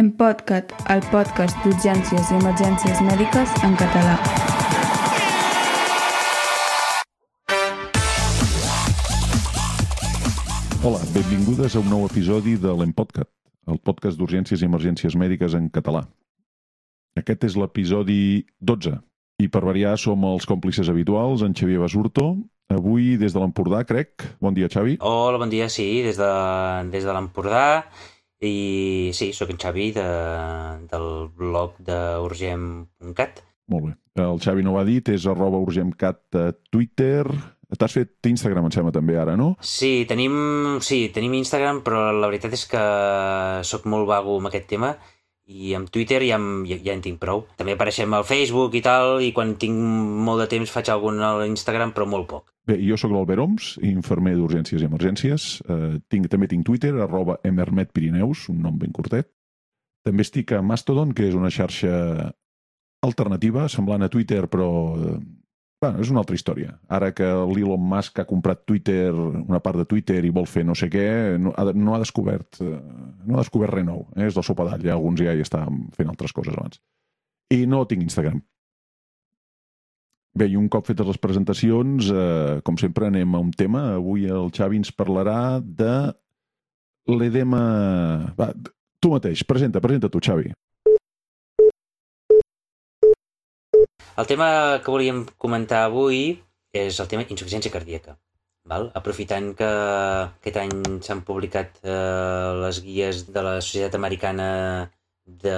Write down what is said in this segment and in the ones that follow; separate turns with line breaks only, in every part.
En Podcat, el podcast d'urgències i emergències mèdiques en català.
Hola, benvingudes a un nou episodi de l'Empodcat, el podcast d'urgències i emergències mèdiques en català. Aquest és l'episodi 12 i per variar som els còmplices habituals, en Xavier Basurto, avui des de l'Empordà, crec. Bon dia, Xavi.
Hola, bon dia, sí, des de, des de l'Empordà. I sí, sóc en Xavi de, del blog d'urgem.cat.
Molt bé. El Xavi no ho ha dit, és arroba urgemcat a Twitter. T'has fet Instagram, em sembla, també, ara, no?
Sí, tenim, sí, tenim Instagram, però la veritat és que sóc molt vago amb aquest tema i amb Twitter ja, ja, ja en tinc prou. També apareixem al Facebook i tal, i quan tinc molt de temps faig algun a l'Instagram, però molt poc.
Bé, jo sóc l'Albert Oms, infermer d'urgències i emergències. Eh, tinc, també tinc Twitter, arroba emermetpirineus, un nom ben curtet. També estic a Mastodon, que és una xarxa alternativa, semblant a Twitter, però eh, bueno, és una altra història. Ara que l'Elon Musk ha comprat Twitter, una part de Twitter i vol fer no sé què, no ha, no ha descobert eh, no ha descobert res nou. Eh? És del sopadall, ja alguns ja hi estàvem fent altres coses abans. I no tinc Instagram. Bé, i un cop fetes les presentacions, eh, com sempre anem a un tema. Avui el Xavi ens parlarà de l'edema... Va, tu mateix, presenta, presenta tu, Xavi.
El tema que volíem comentar avui és el tema insuficiència cardíaca. Val? Aprofitant que aquest any s'han publicat eh, les guies de la Societat Americana de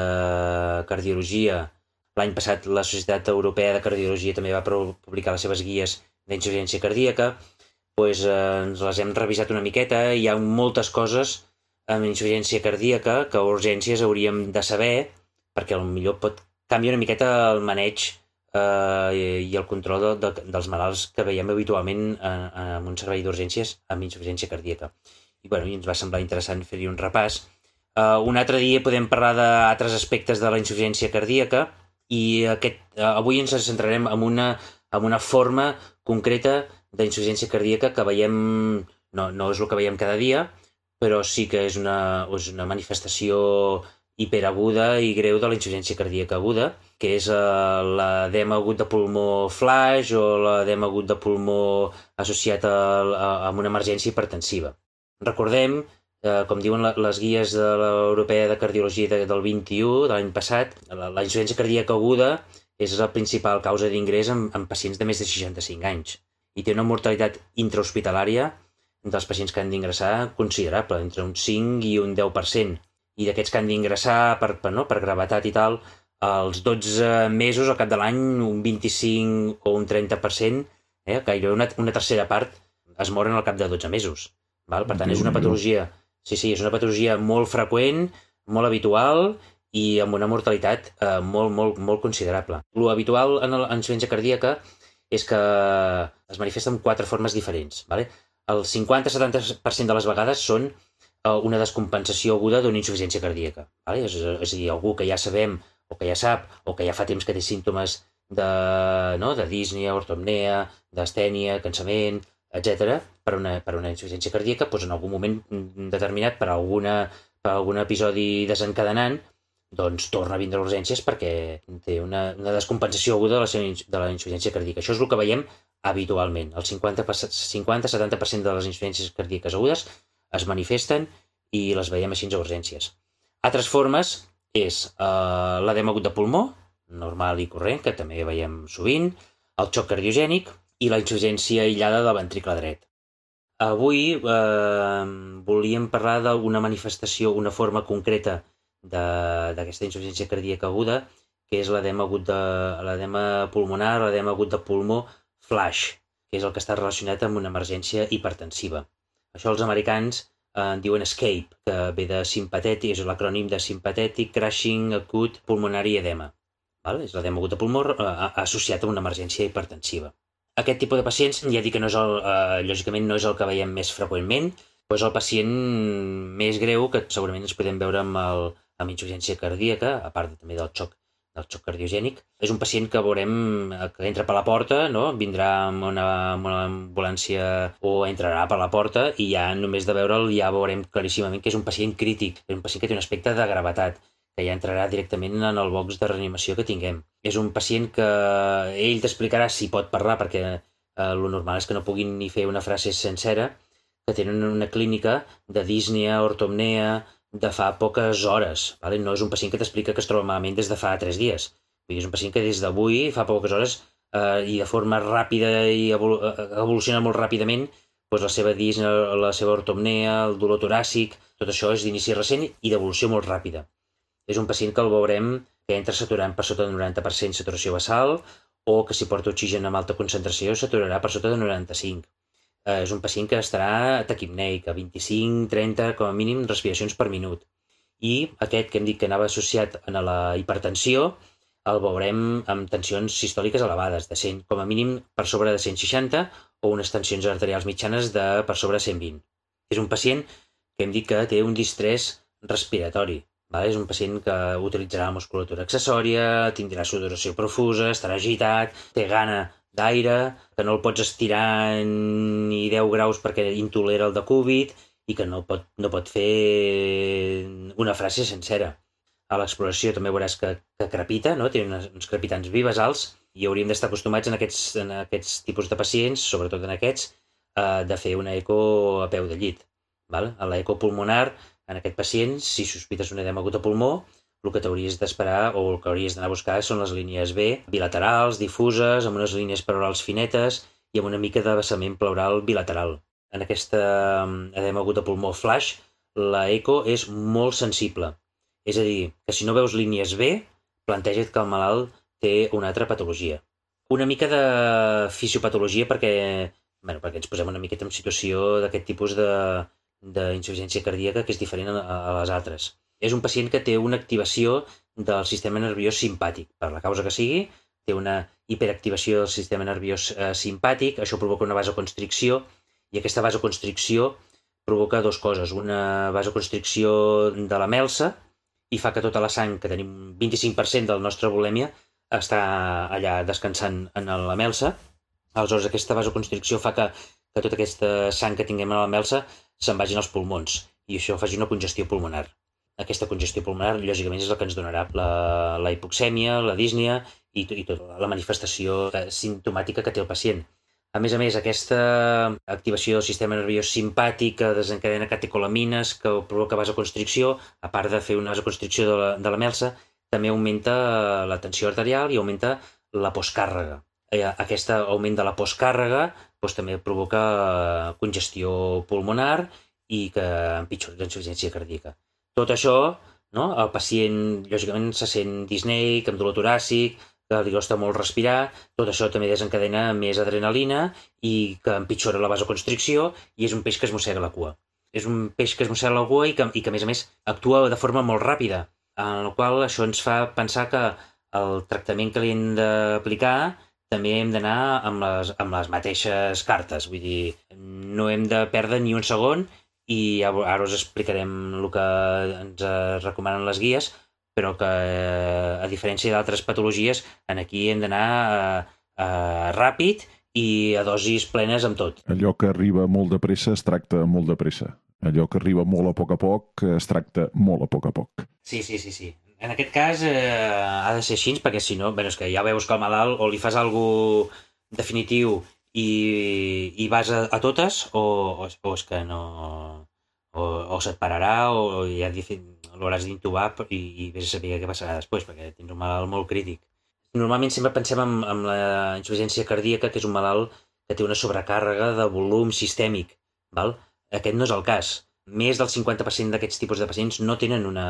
Cardiologia, l'any passat la Societat Europea de Cardiologia també va publicar les seves guies d'insuficiència cardíaca, doncs, eh, ens les hem revisat una miqueta hi ha moltes coses amb insuficiència cardíaca que urgències hauríem de saber perquè millor pot canviar una miqueta el maneig eh, i el control de, de, dels malalts que veiem habitualment en, en un servei d'urgències amb insuficiència cardíaca. I, bueno, i ens va semblar interessant fer-hi un repàs. Uh, un altre dia podem parlar d'altres aspectes de la insuficiència cardíaca i aquest, uh, avui ens centrarem en una, en una forma concreta d'insuficiència cardíaca que veiem, no, no és el que veiem cada dia, però sí que és una, és una manifestació hiperaguda i greu de la insuficiència cardíaca aguda, que és eh, l'edema agut de pulmó flash o l'edema agut de pulmó associat a, a, a una emergència hipertensiva. Recordem, eh, com diuen la, les guies de l'Europea de Cardiologia de, del 21, de l'any passat, la, la insuficiència cardíaca aguda és la principal causa d'ingrés en, en pacients de més de 65 anys i té una mortalitat intrahospitalària dels pacients que han d'ingressar considerable, entre un 5 i un 10% i d'aquests que han d'ingressar per, per, no, per gravetat i tal, als 12 mesos, al cap de l'any, un 25 o un 30%, eh, gairebé una, una tercera part es moren al cap de 12 mesos. Val? Per tant, és una patologia, sí, sí, és una patologia molt freqüent, molt habitual i amb una mortalitat eh, molt, molt, molt considerable. Lo habitual en l'insuficiència cardíaca és que es manifesta en quatre formes diferents. Vale? El 50-70% de les vegades són una descompensació aguda d'una insuficiència cardíaca. Vale? És, és a dir, algú que ja sabem o que ja sap o que ja fa temps que té símptomes de, no? de dísnia, ortopnea, d'estènia, cansament, etc. per una, per una insuficiència cardíaca, doncs en algun moment determinat, per, alguna, per algun episodi desencadenant, doncs torna a vindre a urgències perquè té una, una descompensació aguda de la, de la insuficiència cardíaca. Això és el que veiem habitualment. El 50-70% de les insuficiències cardíaques agudes es manifesten i les veiem així a urgències. Altres formes és eh, l'edema agut de pulmó, normal i corrent, que també veiem sovint, el xoc cardiogènic i la insuficiència aïllada del ventricle dret. Avui eh, volíem parlar d'una manifestació, una forma concreta d'aquesta insuficiència cardíaca aguda, que és l'edema de l'edema pulmonar, l'edema agut de pulmó flash, que és el que està relacionat amb una emergència hipertensiva. Això els americans eh, en diuen ESCAPE, que ve de simpatètic, és l'acrònim de Sympathetic Crashing Acute Pulmonary Edema. Val? És l'edema agut de pulmó eh, associat a una emergència hipertensiva. Aquest tipus de pacients, ja dic que no és el, eh, lògicament no és el que veiem més freqüentment, però és el pacient més greu que segurament ens podem veure amb, el, amb insuficiència cardíaca, a part també del xoc del xoc cardiogènic. És un pacient que veurem eh, que entra per la porta, no? vindrà amb una, amb una ambulància o entrarà per la porta i ja només de veure'l ja veurem claríssimament que és un pacient crític, és un pacient que té un aspecte de gravetat, que ja entrarà directament en el box de reanimació que tinguem. És un pacient que ell t'explicarà si pot parlar, perquè eh, el normal és que no puguin ni fer una frase sencera, que tenen una clínica de dísnia, ortomnea, de fa poques hores. Vale? No és un pacient que t'explica que es troba malament des de fa tres dies. Vull dir, és un pacient que des d'avui, fa poques hores, eh, i de forma ràpida i evolu eh, evoluciona molt ràpidament, doncs la seva dísnia, la seva ortomnea, el dolor toràcic, tot això és d'inici recent i d'evolució molt ràpida. És un pacient que el veurem que entra saturant per sota del 90% saturació basal o que si porta oxigen amb alta concentració saturarà per sota de 95 eh, és un pacient que estarà taquipneic, a 25-30 com a mínim respiracions per minut. I aquest que hem dit que anava associat a la hipertensió, el veurem amb tensions sistòliques elevades, de 100, com a mínim per sobre de 160 o unes tensions arterials mitjanes de per sobre de 120. És un pacient que hem dit que té un distrès respiratori. Vale? És un pacient que utilitzarà la musculatura accessòria, tindrà sudoració profusa, estarà agitat, té gana d'aire, que no el pots estirar ni 10 graus perquè intolera el de cúbit i que no pot, no pot fer una frase sencera. A l'exploració també veuràs que, que crepita, no? té unes, uns crepitants alts i hauríem d'estar acostumats en aquests, en aquests tipus de pacients, sobretot en aquests, eh, de fer una eco a peu de llit. Val? A l'eco pulmonar, en aquest pacient, si sospites un edema agut a pulmó, el que t'hauries d'esperar o el que hauries d'anar a buscar són les línies B, bilaterals, difuses, amb unes línies pleurals finetes i amb una mica de vessament pleural bilateral. En aquesta edema agut de pulmó flash, la eco és molt sensible. És a dir, que si no veus línies B, planteja't que el malalt té una altra patologia. Una mica de fisiopatologia perquè, bueno, perquè ens posem una miqueta en situació d'aquest tipus d'insuficiència cardíaca que és diferent a les altres és un pacient que té una activació del sistema nerviós simpàtic, per la causa que sigui, té una hiperactivació del sistema nerviós eh, simpàtic, això provoca una vasoconstricció, i aquesta vasoconstricció provoca dues coses. Una vasoconstricció de la melsa i fa que tota la sang, que tenim 25% del nostre volèmia, està allà descansant en la melsa. Aleshores, aquesta vasoconstricció fa que, que tota aquesta sang que tinguem a la melsa se'n vagin als pulmons i això faci una congestió pulmonar aquesta congestió pulmonar, lògicament, és el que ens donarà la, la hipoxèmia, la dísnia i, i tota la manifestació simptomàtica que té el pacient. A més a més, aquesta activació del sistema nerviós simpàtic que desencadena catecolamines, que provoca vasoconstricció, a part de fer una vasoconstricció de la, de la melsa, també augmenta la tensió arterial i augmenta la postcàrrega. Eh, aquest augment de la postcàrrega doncs, també provoca congestió pulmonar i que empitjora l'insuficiència cardíaca. Tot això, no? el pacient, lògicament, se sent disneic, amb dolor toràcic, que li costa molt respirar, tot això també desencadena més adrenalina i que empitjora la vasoconstricció i és un peix que es mossega la cua. És un peix que es mossega la cua i que, i que a més a més, actua de forma molt ràpida, en la qual això ens fa pensar que el tractament que li hem d'aplicar també hem d'anar amb, les, amb les mateixes cartes, vull dir, no hem de perdre ni un segon i ara us explicarem el que ens recomanen les guies, però que a diferència d'altres patologies, en aquí hem d'anar eh, eh, ràpid i a dosis plenes amb tot.
Allò que arriba molt de pressa es tracta molt de pressa. Allò que arriba molt a poc a poc es tracta molt a poc a poc.
Sí, sí, sí, sí. En aquest cas eh, ha de ser així perquè si no, bé, és que ja veus que el malalt o li fas alguna definitiu i, i vas a, a totes o, o, o és que no... O, o se't pararà o, ja l'hauràs d'intubar i, i vés a saber què passarà després perquè tens un malalt molt crític. Normalment sempre pensem en, en la insuficiència cardíaca, que és un malalt que té una sobrecàrrega de volum sistèmic. Val? Aquest no és el cas. Més del 50% d'aquests tipus de pacients no tenen una,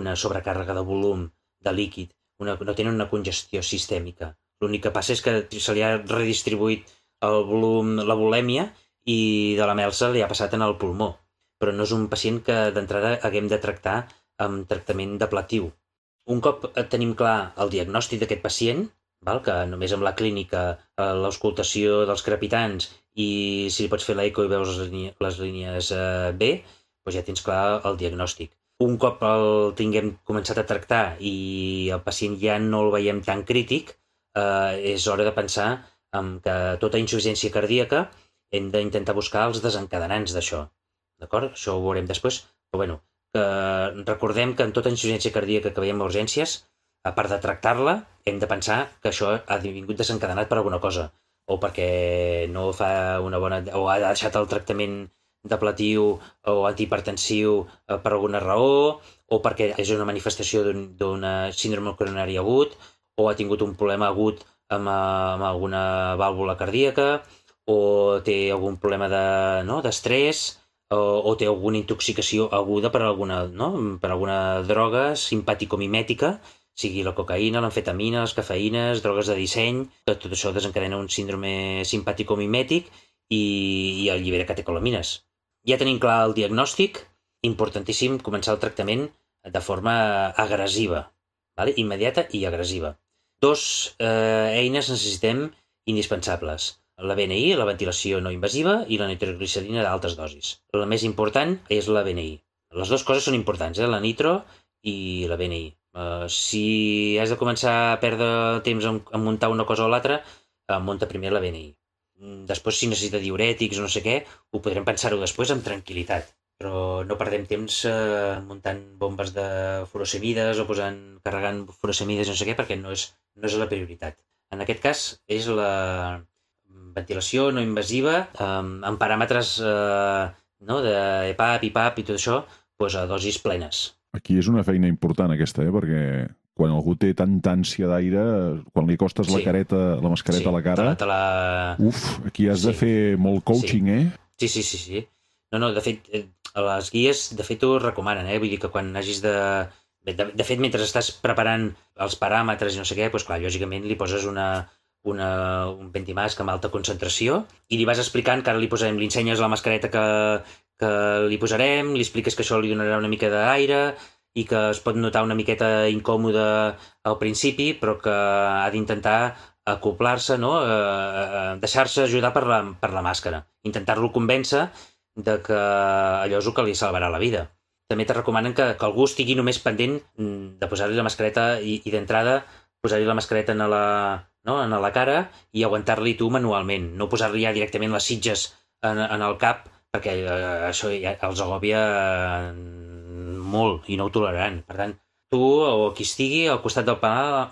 una sobrecàrrega de volum de líquid, una, no tenen una congestió sistèmica. L'únic que passa és que se li ha redistribuït el volum, la volèmia, i de la melsa li ha passat en el pulmó. Però no és un pacient que d'entrada haguem de tractar amb tractament deplectiu. Un cop tenim clar el diagnòstic d'aquest pacient, val? que només amb la clínica, eh, l'auscultació dels crepitants i si li pots fer l'eco i veus les, línies, les línies eh, B, doncs ja tens clar el diagnòstic. Un cop el tinguem començat a tractar i el pacient ja no el veiem tan crític, eh, és hora de pensar amb que tota insuficiència cardíaca hem d'intentar buscar els desencadenants d'això. D'acord? Això ho veurem després. Però bueno, que recordem que en tota insuficiència cardíaca que veiem a urgències, a part de tractar-la, hem de pensar que això ha vingut desencadenat per alguna cosa, o perquè no fa una bona... o ha deixat el tractament depletiu o antihipertensiu eh, per alguna raó, o perquè és una manifestació d'una un, síndrome coronari agut, o ha tingut un problema agut amb, amb alguna vàlvula cardíaca, o té algun problema de, no? o, o té alguna intoxicació aguda per alguna, no? per alguna droga simpàtico-mimètica, sigui la cocaïna, l'amfetamina, les cafeïnes, drogues de disseny, que tot això desencadena un síndrome simpàtico-mimètic i, i allibera catecolamines. Ja tenim clar el diagnòstic, importantíssim començar el tractament de forma agressiva, vale? immediata i agressiva. Dos eh, eines necessitem indispensables. La BNI, la ventilació no invasiva, i la nitroglicerina d'altes dosis. La més important és la BNI. Les dues coses són importants, eh? la nitro i la BNI. Uh, si has de començar a perdre temps en muntar una cosa o l'altra, uh, munta primer la BNI. Mm, després, si necessita diurètics o no sé què, ho podrem pensar-ho després amb tranquil·litat. Però no perdem temps uh, muntant bombes de furosemides o posant, carregant furosemides no sé què, perquè no és, no és la prioritat. En aquest cas, és la ventilació no invasiva um, amb paràmetres uh, no, de EPAP, IPAP i tot això, doncs a dosis plenes
Aquí és una feina important aquesta, eh? perquè quan algú té tanta ànsia d'aire, quan li costes sí. la careta, la mascareta sí, a la cara... Te la, te la... Uf, aquí has sí. de fer molt coaching,
sí.
eh?
Sí, sí, sí, sí. No, no, de fet, eh, les guies, de fet, ho recomanen, eh? Vull dir que quan hagis de... De, de fet, mentre estàs preparant els paràmetres i no sé què, doncs clar, lògicament li poses una, una, un ventimasc amb alta concentració i li vas explicant que ara li posarem, li ensenyes la mascareta que, que li posarem, li expliques que això li donarà una mica d'aire i que es pot notar una miqueta incòmode al principi, però que ha d'intentar acoplar-se, no? eh, eh, deixar-se ajudar per la, per la màscara, intentar-lo convèncer de que allò és el que li salvarà la vida. També te recomanen que, que algú estigui només pendent mm, de posar-li la mascareta i, i d'entrada posar-li la mascareta en la, no? en la cara i aguantar-li tu manualment, no posar-li ja directament les sitges en, en el cap perquè eh, això ja els agòbia eh, molt i no ho toleraran. Per tant, tu o qui estigui al costat del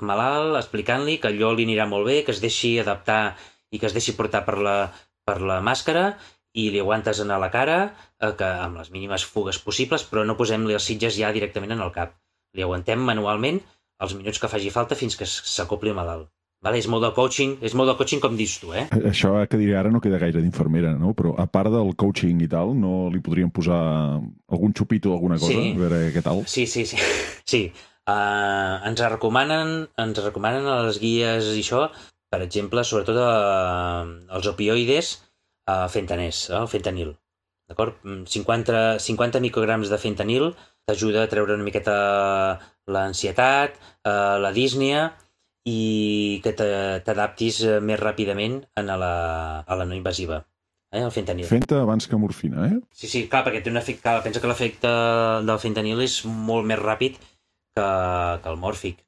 malalt explicant-li que allò li anirà molt bé, que es deixi adaptar i que es deixi portar per la, per la màscara i li aguantes a la cara eh, que amb les mínimes fugues possibles, però no posem-li els sitges ja directament en el cap. Li aguantem manualment els minuts que faci falta fins que s'acopli malalt. Vale, és molt de coaching, és molt de coaching com dius tu, eh?
Això que diré ara no queda gaire d'infermera, no? Però a part del coaching i tal, no li podríem posar algun xupito o alguna cosa? Sí. A veure què tal?
Sí, sí, sí. sí. Uh, ens recomanen, ens recomanen a les guies i això, per exemple, sobretot uh, els opioides uh, fentaners, uh, fentanil. D'acord? 50, 50 micrograms de fentanil t'ajuda a treure una miqueta l'ansietat, uh, la dísnia, i que t'adaptis eh, més ràpidament a la, a la no invasiva, eh, el fentanil.
Fenta abans que morfina, eh?
Sí, sí, clar, perquè té un efecte, clar, pensa que l'efecte del fentanil és molt més ràpid que, que el mòrfic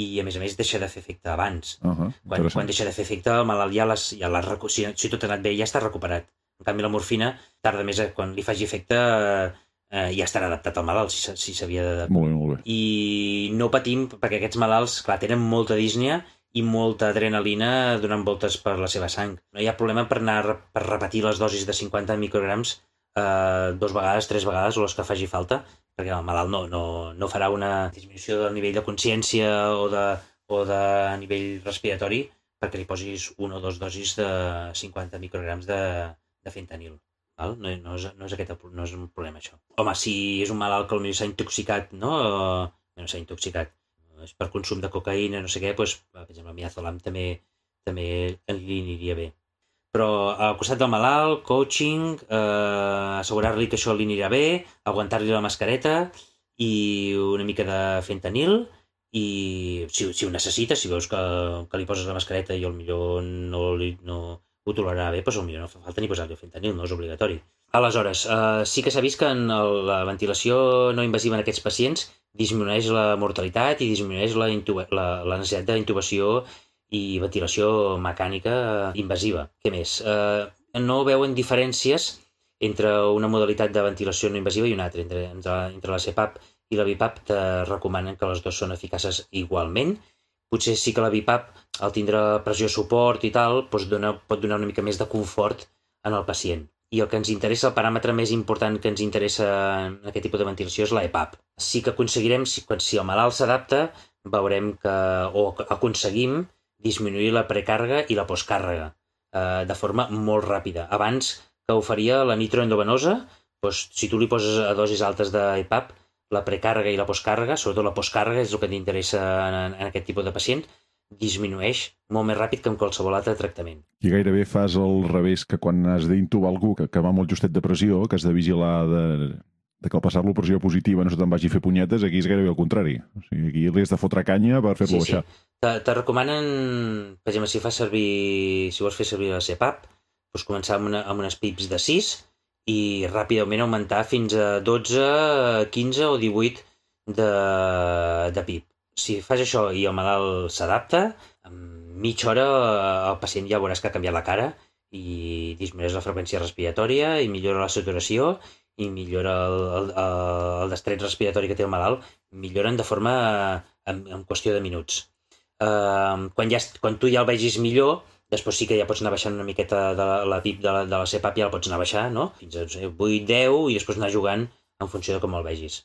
i a més a més deixa de fer efecte abans. Uh -huh, quan, quan deixa de fer efecte el malalt ja, les, ja les, si, si tot ha anat bé ja està recuperat. En canvi la morfina tarda més a, quan li faci efecte eh, eh, ja estarà adaptat al malalt, si, si s'havia d'adaptar.
Molt bé, molt bé.
I no patim, perquè aquests malalts, clar, tenen molta dísnia i molta adrenalina donant voltes per la seva sang. No hi ha problema per anar per repetir les dosis de 50 micrograms eh, dos vegades, tres vegades o les que faci falta, perquè el malalt no, no, no farà una disminució del nivell de consciència o de, o de nivell respiratori perquè li posis una o dos dosis de 50 micrograms de, de fentanil. Val? No, no, és, no, és aquest, no és un problema, això. Home, si és un malalt que potser s'ha intoxicat, no? O, no s'ha intoxicat, és per consum de cocaïna, no sé què, doncs, per exemple, el miazolam també, també li aniria bé. Però al costat del malalt, coaching, eh, assegurar-li que això li anirà bé, aguantar-li la mascareta i una mica de fentanil i si, si ho necessites, si veus que, que li poses la mascareta i millor no, li, no, ho tolerarà bé, doncs potser no fa falta ni posar-li fentanil, no és obligatori. Aleshores, eh, sí que s'ha vist que en el, la ventilació no invasiva en aquests pacients disminueix la mortalitat i disminueix la, la, la necessitat d'intubació i ventilació mecànica invasiva. Què més? Eh, no veuen diferències entre una modalitat de ventilació no invasiva i una altra. Entre, entre, entre la CPAP i la BIPAP te recomanen que les dues són eficaces igualment. Potser sí que la BIPAP, al tindre pressió suport i tal, doncs dona, pot donar una mica més de confort en el pacient. I el que ens interessa, el paràmetre més important que ens interessa en aquest tipus de ventilació és la EPAP. Sí que aconseguirem, si, quan, si el malalt s'adapta, veurem que, o aconseguim disminuir la precàrrega i la postcàrrega eh, de forma molt ràpida. Abans que ho faria la nitroendovenosa, doncs, si tu li poses a dosis altes d'EPAP, la precàrrega i la postcàrrega, sobretot la postcàrrega és el que t'interessa en, en aquest tipus de pacient, disminueix molt més ràpid que amb qualsevol altre tractament.
I gairebé fas el revés que quan has d'intubar algú que, que va molt justet de pressió, que has de vigilar de, de que al passar l'operació positiva no se te'n vagi a fer punyetes, aquí és gairebé el contrari. O sigui, aquí li has de fotre canya per fer-lo
Sí, sí.
baixar.
Te, te recomanen, per exemple, si fas servir, si vols fer servir la CPAP, doncs començar amb, una, amb unes pips de 6 i ràpidament augmentar fins a 12, 15 o 18 de, de pip. Si fas això i el malalt s'adapta, en mitja hora el pacient ja veuràs que ha canviat la cara i disminueix la freqüència respiratòria i millora la saturació i millora el, el, el destret respiratori que té el malalt, milloren de forma en, en qüestió de minuts. Uh, quan, ja, quan tu ja el vegis millor, després sí que ja pots anar baixant una miqueta de la, PIP de la, de la CPAP, ja la pots anar baixant, no? Fins a no sé, 8, 10 i després anar jugant en funció de com el vegis.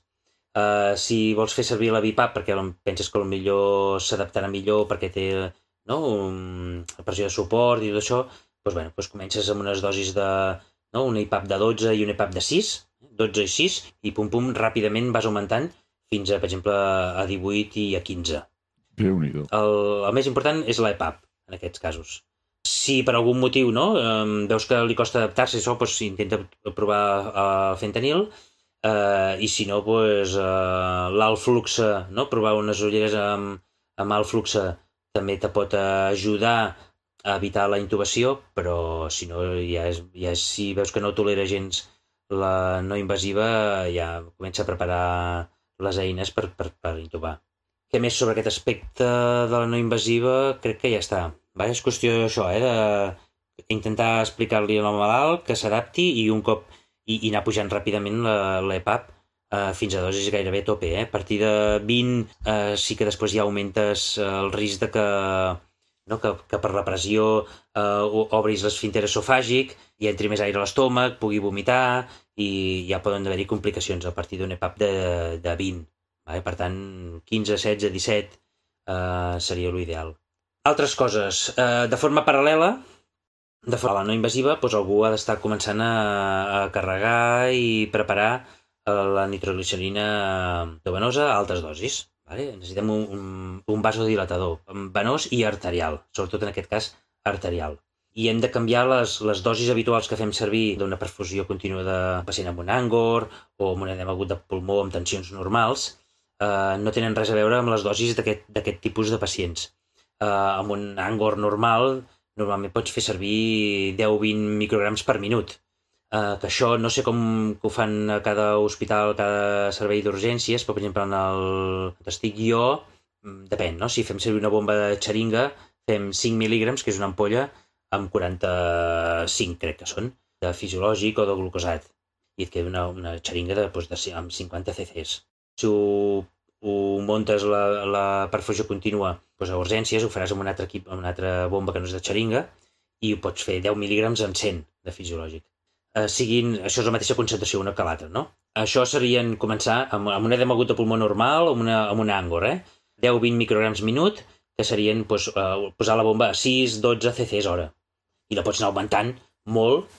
Uh, si vols fer servir la BIPAP perquè penses que millor s'adaptarà millor perquè té no, un, pressió de suport i tot això, doncs, bueno, doncs comences amb unes dosis de no, una IPAP de 12 i una IPAP de 6, 12 i 6, i pum pum, ràpidament vas augmentant fins a, per exemple, a 18 i a 15.
déu nhi
El, el més important és l'EPAP, en aquests casos. Si per algun motiu no, eh, veus que li costa adaptar-se, això, doncs, intenta provar el fentanil, eh, i si no, doncs, eh, l'alt fluxe, no? provar unes ulleres amb, amb alt fluxe també te pot ajudar evitar la intubació, però si no, ja és, ja és, si veus que no tolera gens la no invasiva, ja comença a preparar les eines per, per, per intubar. Què més sobre aquest aspecte de la no invasiva? Crec que ja està. Va, és qüestió d'això, eh? d'intentar explicar-li al malalt que s'adapti i un cop i, i anar pujant ràpidament l'EPAP eh, fins a dosis gairebé tope. Eh? A partir de 20 eh, sí que després ja augmentes eh, el risc de que, no? que, que per la pressió eh, obris l'esfínter esofàgic i entri més aire a l'estómac, pugui vomitar i ja poden haver-hi complicacions a partir d'un EPAP de, de 20. Vale? Per tant, 15, 16, 17 eh, seria l'ideal. Altres coses. Eh, de forma paral·lela, de forma no invasiva, doncs algú ha d'estar començant a, a carregar i preparar eh, la nitroglicerina venosa a altes dosis. Vale? Necessitem un, un, un vasodilatador venós i arterial, sobretot en aquest cas arterial. I hem de canviar les, les dosis habituals que fem servir d'una perfusió contínua de pacient amb un angor o amb un edema agut de pulmó amb tensions normals, eh, no tenen res a veure amb les dosis d'aquest tipus de pacients. Eh, amb un angor normal, normalment pots fer servir 10-20 micrograms per minut. Eh, que això no sé com que ho fan a cada hospital, a cada servei d'urgències, però per exemple en el on estic jo, mm, depèn, no? Si fem servir una bomba de xeringa, fem 5 mil·lígrams, que és una ampolla, amb 45, crec que són, de fisiològic o de glucosat. I et queda una, una xeringa de, doncs, de, amb 50 cc's. Si ho, ho muntes la, la perfusió contínua doncs a urgències, ho faràs amb un altre equip, amb una altra bomba que no és de xeringa, i ho pots fer 10 mil·lígrams en 100 de fisiològic. Eh, siguin, això és la mateixa concentració una que l'altra, no? Això serien començar amb, amb un edema agut de pulmó normal o amb una, amb una àngor, eh? 10-20 micrograms minut, que serien doncs, eh, posar la bomba a 6-12 cc's hora. I la pots anar augmentant molt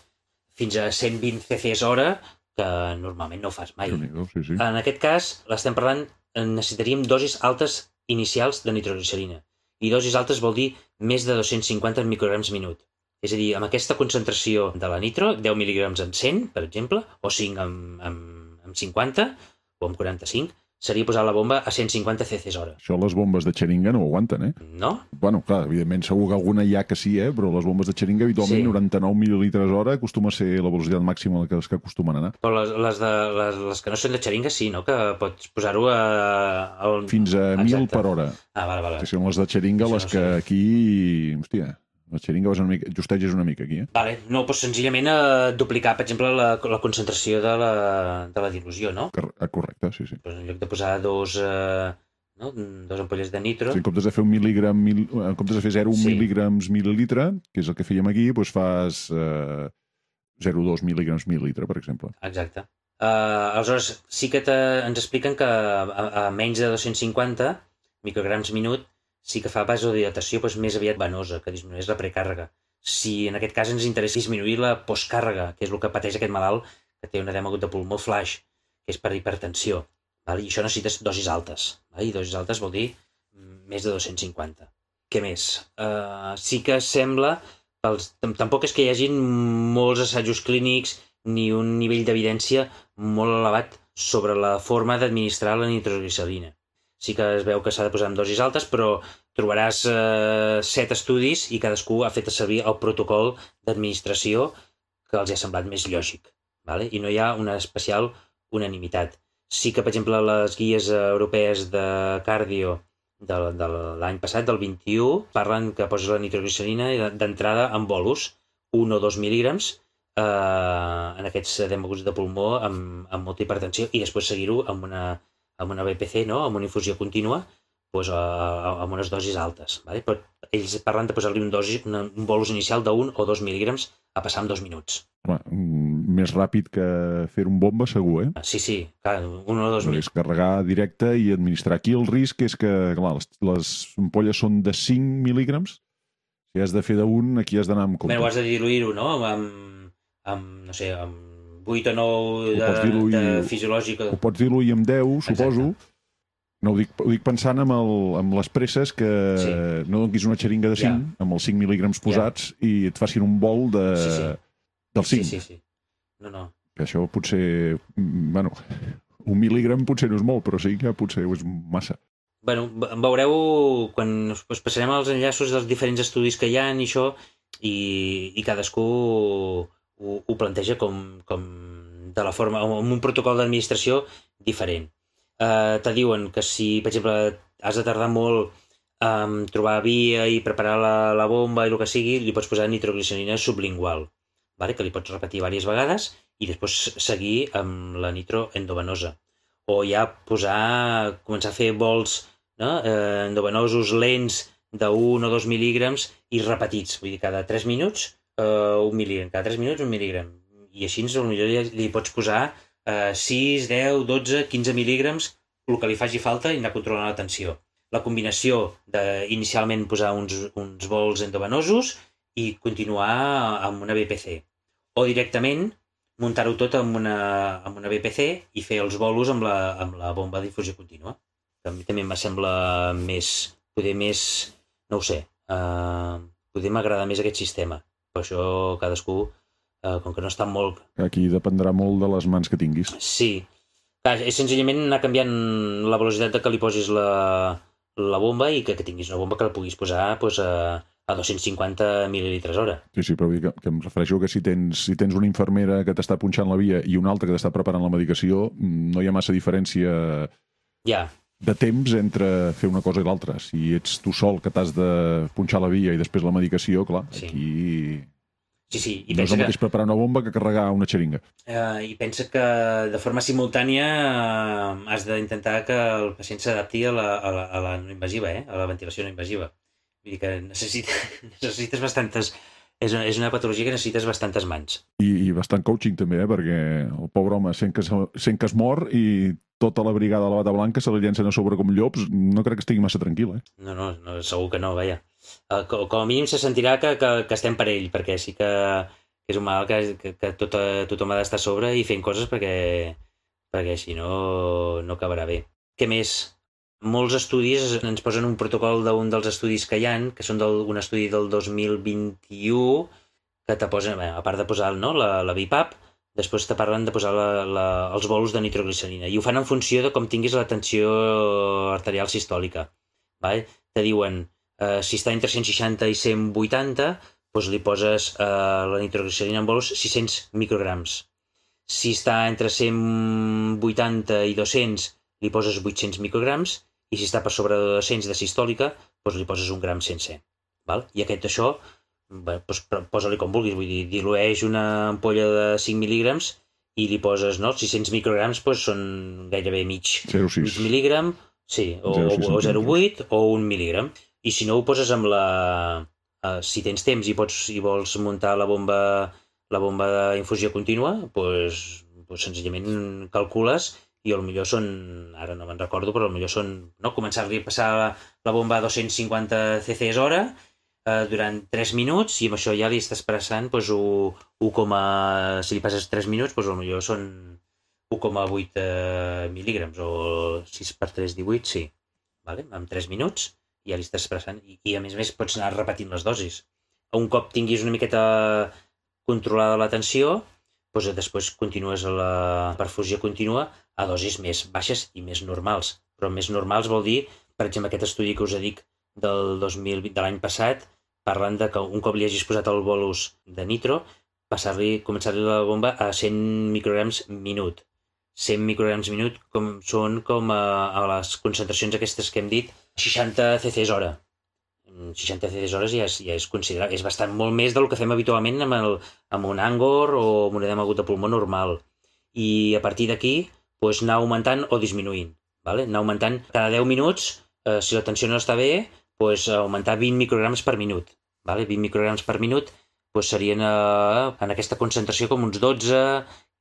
fins a 120 cc's hora, que normalment no ho fas mai.
sí, sí.
En aquest cas, l'estem parlant, eh, necessitaríem dosis altes inicials de nitroglicerina. I dosis altes vol dir més de 250 micrograms minut. És a dir, amb aquesta concentració de la nitro, 10 mil·lígrams en 100, per exemple, o 5 amb, amb, amb 50, o amb 45, seria posar la bomba a 150 cc's hora.
Això les bombes de xeringa no ho aguanten, eh?
No?
Bueno, clar, evidentment segur que alguna hi ha que sí, eh? però les bombes de xeringa habitualment
Sí.
99 mil·lilitres hora acostuma a ser la velocitat màxima a la que, que acostumen a anar.
Però les, les, de, les, les que no són de xeringa sí, no? Que pots posar-ho a... al...
Fins a 1.000
Exacte.
per hora.
Ah, vale, vale.
Que són les de xeringa
Això
les
no
que
sé.
aquí, hòstia, La xeringa vas una mica, justeges una mica aquí, eh?
Vale, no, doncs senzillament eh, duplicar, per exemple, la, la concentració de la, de la dilució, no?
Cor- ah, Correcte, sí, sí.
Pues en lloc de posar dos, eh, no? dos ampolles de nitro,
Sí, en comptes de fer un mil·ligram, mil, en comptes de fer 0,1
Sí.
mil·lígrams mil·lilitre, que és el que fèiem aquí, doncs fas eh, 0,2 mil·lígrams mil·litre, per exemple.
Exacte. Uh, aleshores, sí que te, ens expliquen que a, a menys de 250 micrograms minut sí que fa vasodilatació doncs, més aviat venosa, que disminueix la precàrrega. Si en aquest cas ens interessa disminuir la postcàrrega, que és el que pateix aquest malalt que té un edema de pulmó flash, que és per hipertensió, val? i això necessites dosis altes. Val? I dosis altes vol dir mm, més de 250. Què més? Uh, sí que sembla pels, tam- tampoc és que hi hagin molts assajos clínics ni un nivell d'evidència molt elevat sobre la forma d'administrar la nitroglicerina. Sí que es veu que s'ha de posar en dosis altes, però trobaràs eh, set estudis i cadascú ha fet servir el protocol d'administració que els ha semblat més lògic. Vale? I no hi ha una especial unanimitat. Sí que, per exemple, les guies europees de cardio de, de l'any passat, del 21, parlen que posis la nitroglicerina d'entrada en bolos, 1 o 2 mil·lígrams, eh, en aquests edèmaguts de pulmó amb, amb molta hipertensió i després seguir-ho amb una, amb una BPC, no? amb una infusió contínua, doncs, a, amb unes dosis altes. Vale? Però ells parlen de posar-li un, dosi, una, un bolus inicial de 1 o 2 mil·lígrams a passar en dos minuts.
Home, mm, més ràpid que fer un bomba, segur, eh?
Sí, sí, clar, un o dos mil.
és carregar directe i administrar. Aquí el risc és que, clar, les, les ampolles són de 5 mil·lígrams. Si has de fer d'un, aquí has d'anar amb compte.
Bé, ho has de diluir-ho, no? Amb, amb, no sé, amb 8 o 9
Ho
de,
diluir-
de fisiològica.
Ho pots diluir amb 10, suposo.
Exacte.
No, ho dic, ho dic pensant amb, el, amb les presses que
Sí.
no donquis una xeringa de 5
Ja.
amb els 5 mil·lígrams posats i et facin un bol de,
Sí, sí.
del 5.
Sí, sí, sí. No, no.
Que això potser... Bueno, un mil·lígram potser no és molt, però sí que potser és massa.
Bueno, ve- veureu quan us us passarem els enllaços dels diferents estudis que hi ha i això, i, i cadascú ho, ho planteja com, com de la forma, amb un protocol d'administració diferent. Uh, te diuen que si, per exemple, has de tardar molt en trobar via i preparar la, la bomba i el que sigui, li pots posar nitroglicerina sublingual, vale? que li pots repetir diverses vegades i després seguir amb la nitro endovenosa. O ja posar, començar a fer vols no? eh, endovenosos lents de 1 o 2 mil·lígrams i repetits, vull dir, cada 3 minuts eh, un mil·lígram, cada 3 minuts un mil·lígram. I així potser li, li pots posar eh, 6, 10, 12, 15 mil·lígrams, el que li faci falta i anar controlant la tensió. La combinació de inicialment posar uns, uns vols endovenosos i continuar amb una BPC. O directament muntar-ho tot amb una, amb una BPC i fer els bolos amb la, amb la bomba de difusió contínua. A mi també me sembla més, poder més, no ho sé, uh, poder m'agrada més aquest sistema. Per això cadascú, uh, com que no està molt...
Aquí dependrà molt de les mans que tinguis.
Sí, Clar, és senzillament anar canviant la velocitat de que li posis la, la bomba i que, que tinguis una bomba que la puguis posar doncs, a, a 250 mil·lilitres hora.
Sí, sí, però que, que em refereixo que si tens, si tens una infermera que t'està punxant la via i una altra que t'està preparant la medicació, mm, no hi ha massa diferència
Ja,
de temps entre fer una cosa i l'altra. Si ets tu sol que t'has de punxar la via i després la medicació, clar,
Sí.
aquí
sí, sí. I
no és el
que,
mateix preparar una bomba que carregar una xeringa.
eh, I pensa que de forma simultània eh, has d'intentar que el pacient s'adapti a, la, a, la, a la no invasiva, eh? a la ventilació no invasiva. Vull dir que necessita, necessites bastantes... És una, és una patologia que necessites bastantes mans.
I, i bastant coaching també, eh? perquè el pobre home sent que, sent que es mor i tota la brigada de la bata blanca se li llencen a sobre com llops, no crec que estigui massa tranquil, eh?
No, no, no segur que no, vaja. Uh, com, com a mínim se sentirà que, que, que estem per ell, perquè sí que, que és un mal que, que, que tot, tothom ha d'estar a sobre i fent coses perquè, perquè si no, no acabarà bé. Què més? Molts estudis ens posen un protocol d'un dels estudis que hi han, que són del, un estudi del 2021, que te posen, a part de posar no, la, la BIPAP, després te parlen de posar la, la, els bolos de nitroglicerina. I ho fan en funció de com tinguis la tensió arterial sistòlica. Vale? Te diuen, eh, si està entre 160 i 180, doncs li poses eh, la nitroglicerina en bolos 600 micrograms. Si està entre 180 i 200, li poses 800 micrograms, i si està per sobre de 200 de sistòlica, doncs li poses un gram sencer. Val? I aquest això bé, doncs, posa-li com vulguis, vull dir, dilueix una ampolla de 5 mil·lígrams i li poses, no? 600 micrograms doncs són gairebé mig,
0,6.
mig mil·lígram, sí, o,
0,6
o 0,8 o un mil·lígram. I si no ho poses amb la... Eh, si tens temps i pots i vols muntar la bomba la bomba d'infusió contínua, doncs, doncs senzillament calcules i millor són, ara no me'n recordo, però millor són no, començar-li a passar la, la bomba a 250 cc hora eh, durant 3 minuts i amb això ja li estàs passant doncs, 1, 1, si li passes 3 minuts, doncs millor són 1,8 eh, mil·lígrams o 6 per 3, 18, sí. Vale? Amb 3 minuts ja li estàs passant i, i a més a més pots anar repetint les dosis. Un cop tinguis una miqueta controlada la tensió, doncs després continues a la perfusió contínua a dosis més baixes i més normals. Però més normals vol dir, per exemple, aquest estudi que us dic del 2020, de l'any passat, parlant de que un cop li hagis posat el bolus de nitro, passar-li, començar-li la bomba a 100 micrograms minut. 100 micrograms minut com, són com a, a les concentracions aquestes que hem dit, 60 cc hora. 60 cc hores ja és, ja és considerable, és bastant molt més del que fem habitualment amb, el, amb un Angor o amb un edema agut de pulmó normal. I a partir d'aquí, doncs, anar augmentant o disminuint. Vale? Anar augmentant cada 10 minuts, eh, si la tensió no està bé, doncs, augmentar 20 micrograms per minut. Vale? 20 micrograms per minut doncs, serien eh, en aquesta concentració com uns 12,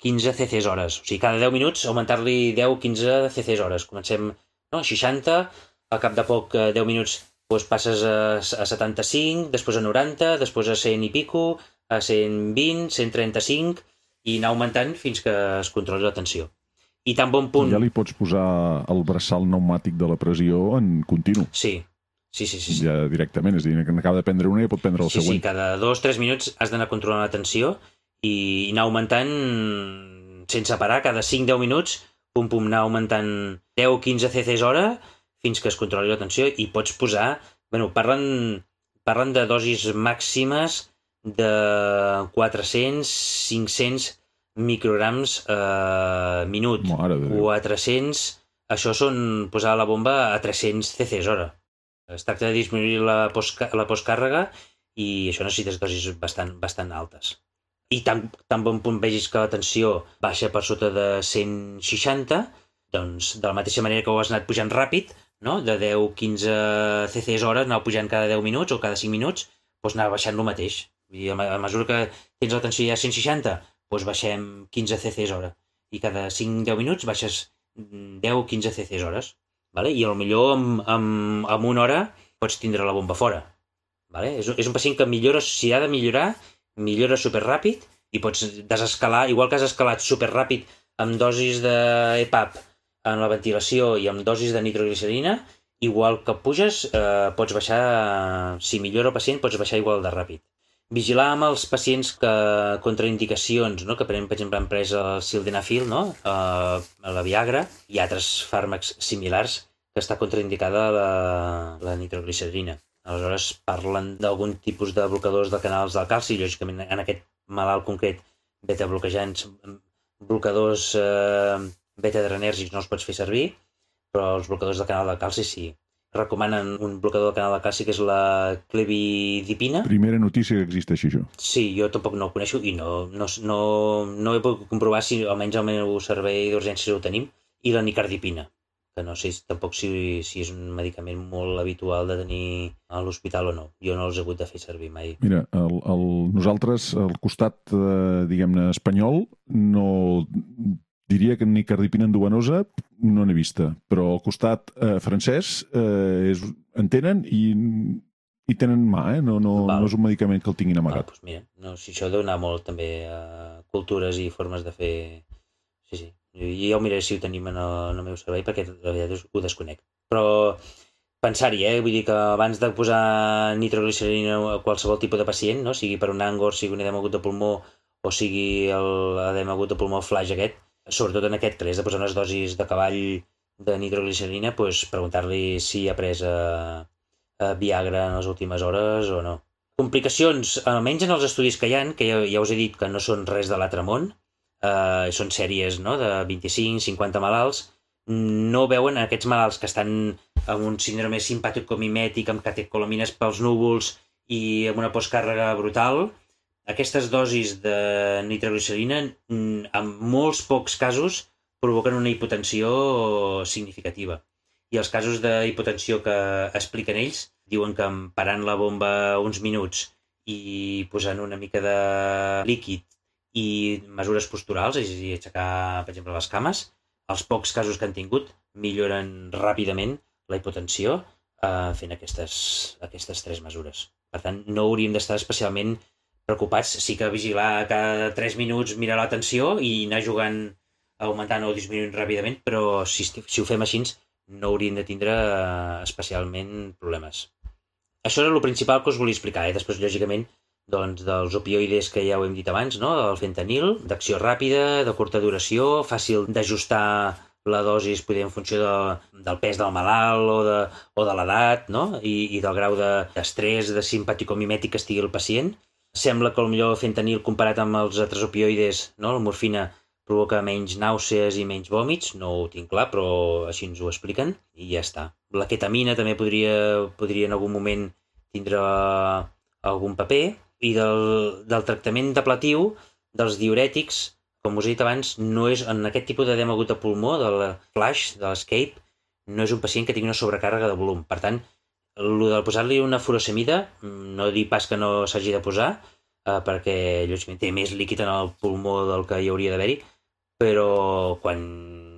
15 cc hores. O sigui, cada 10 minuts augmentar-li 10-15 cc hores. Comencem no? 60, al cap de poc 10 eh, minuts doncs passes a, a 75, després a 90, després a 100 i pico, a 120, 135 i anar augmentant fins que es controli la tensió. I tan bon punt...
Ja li pots posar el braçal pneumàtic de la pressió en continu.
Sí, sí, sí. sí, sí.
Ja directament, és a dir, que acaba de prendre una i pot prendre el
sí,
següent.
Sí, cada dos, tres minuts has d'anar controlant la tensió i anar augmentant sense parar, cada 5-10 minuts, pum, pum, anar augmentant 10-15 cc hora fins que es controli la tensió i pots posar... bueno, parlen, parlen de dosis màximes de 400-500 micrograms eh, minut.
Mare de Déu.
400... Això són posar la bomba a 300 cc hora. Es tracta de disminuir la, post, la postcàrrega i això necessites dosis bastant, bastant altes. I tan, tan bon punt vegis que la tensió baixa per sota de 160, doncs de la mateixa manera que ho has anat pujant ràpid, no? de 10-15 ccs hora, anar pujant cada 10 minuts o cada 5 minuts, doncs anar baixant el mateix. Vull dir, a mesura que tens la tensió ja a 160, doncs baixem 15 ccs hora. I cada 5-10 minuts baixes 10-15 ccs hores. Vale? I millor amb, amb, amb una hora pots tindre la bomba fora. Vale? És, és un pacient que millora, si ha de millorar, millora superràpid i pots desescalar, igual que has escalat superràpid amb dosis d'EPAP en la ventilació i amb dosis de nitroglicerina, igual que puges, eh, pots baixar, si millora el pacient, pots baixar igual de ràpid. Vigilar amb els pacients que contraindicacions, no? que prenen, per exemple, han pres el sildenafil, no? eh, la Viagra i altres fàrmacs similars que està contraindicada la, la nitroglicerina. Aleshores, parlen d'algun tipus de blocadors de canals del calci, lògicament en aquest malalt concret, beta-bloquejants, blocadors eh, beta-adrenèrgics no els pots fer servir, però els blocadors de canal de calci sí. Recomanen un blocador de canal de calci que és la clevidipina.
Primera notícia que existeixi això.
Sí, jo tampoc no ho coneixo i no, no, no, no he pogut comprovar si almenys al meu servei d'urgències ho tenim, i la nicardipina, que no sé tampoc si, si és un medicament molt habitual de tenir a l'hospital o no. Jo no els he hagut de fer servir mai.
Mira, el, el, nosaltres, al costat, eh, diguem-ne, espanyol, no diria que ni cardipina endovenosa no n'he vista, però al costat eh, francès eh, és, en tenen i, i tenen mà, eh? no, no, no és un medicament que el tinguin amagat.
Ah, doncs mira, no, si això deu anar molt també a cultures i formes de fer... Sí, sí. I ja ho miraré si ho tenim en el, en el meu servei perquè la veritat ho desconec. Però pensar-hi, eh? Vull dir que abans de posar nitroglicerina a qualsevol tipus de pacient, no? sigui per un angor, sigui un edema agut de pulmó o sigui l'edema agut de pulmó flash aquest, sobretot en aquest que l'has de posar unes dosis de cavall de nitroglicerina, pues, preguntar-li si ha pres eh, eh, Viagra en les últimes hores o no. Complicacions, almenys en els estudis que hi han, que ja, ja us he dit que no són res de l'altre món, eh, són sèries no, de 25-50 malalts, no veuen aquests malalts que estan amb un síndrome simpàtic comimètic, amb catecolamines pels núvols i amb una postcàrrega brutal, aquestes dosis de nitroglicerina mm, en molts pocs casos provoquen una hipotensió significativa. I els casos d'hipotensió que expliquen ells diuen que parant la bomba uns minuts i posant una mica de líquid i mesures posturals, és a dir, aixecar, per exemple, les cames, els pocs casos que han tingut milloren ràpidament la hipotensió eh, fent aquestes, aquestes tres mesures. Per tant, no hauríem d'estar especialment preocupats. Sí que vigilar cada 3 minuts, mirar la tensió i anar jugant augmentant o disminuint ràpidament, però si, si ho fem així no hauríem de tindre eh, especialment problemes. Això era el principal que us volia explicar. Eh? Després, lògicament, doncs, dels opioides que ja ho hem dit abans, no? el fentanil, d'acció ràpida, de curta duració, fàcil d'ajustar la dosi poder en funció de, del pes del malalt o de, o de l'edat no? I, i del grau d'estrès, de, de simpaticomimètic que estigui el pacient. Sembla que millor fentanil comparat amb els altres opioides, no? la morfina, provoca menys nàusees i menys vòmits, no ho tinc clar, però així ens ho expliquen, i ja està. La ketamina també podria, podria en algun moment tindre algun paper, i del, del tractament depletiu, dels diurètics, com us he dit abans, no és, en aquest tipus d'edema agut de pulmó, de la flash, de l'escape, no és un pacient que tingui una sobrecàrrega de volum. Per tant, el de posar-li una furosemida, no dir pas que no s'hagi de posar, eh, perquè lògicament té més líquid en el pulmó del que hi hauria d'haver-hi, però quan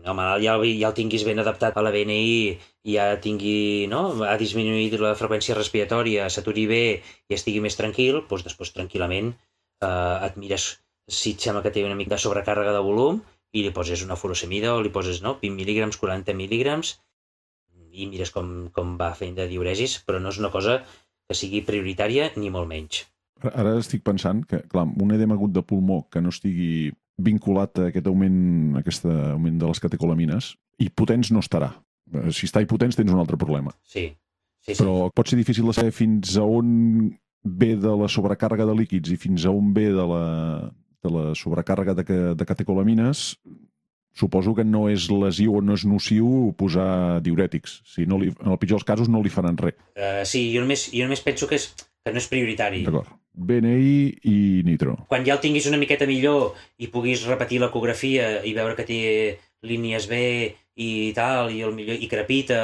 el malalt ja, ja el tinguis ben adaptat a la BNI, ja tingui, no? ha disminuït la freqüència respiratòria, s'aturi bé i estigui més tranquil, doncs després tranquil·lament eh, et mires si et sembla que té una mica de sobrecàrrega de volum i li poses una furosemida o li poses no, 20 mil·lígrams, 40 mil·lígrams i mires com, com va fent de diuresis, però no és una cosa que sigui prioritària ni molt menys.
Ara estic pensant que, clar, un edema agut de pulmó que no estigui vinculat a aquest augment, a aquest augment de les catecolamines, i potents no estarà. Si està hipotens tens un altre problema.
Sí. sí, sí.
Però pot ser difícil de saber fins a on ve de la sobrecàrrega de líquids i fins a on ve de la, de la sobrecàrrega de, de catecolamines, suposo que no és lesiu o no és nociu posar diurètics. Si no li, en el pitjor dels casos no li faran res.
Uh, sí, jo només, jo només penso que, és, que no és prioritari.
D'acord. BNI i nitro.
Quan ja el tinguis una miqueta millor i puguis repetir l'ecografia i veure que té línies B i tal, i el millor i crepita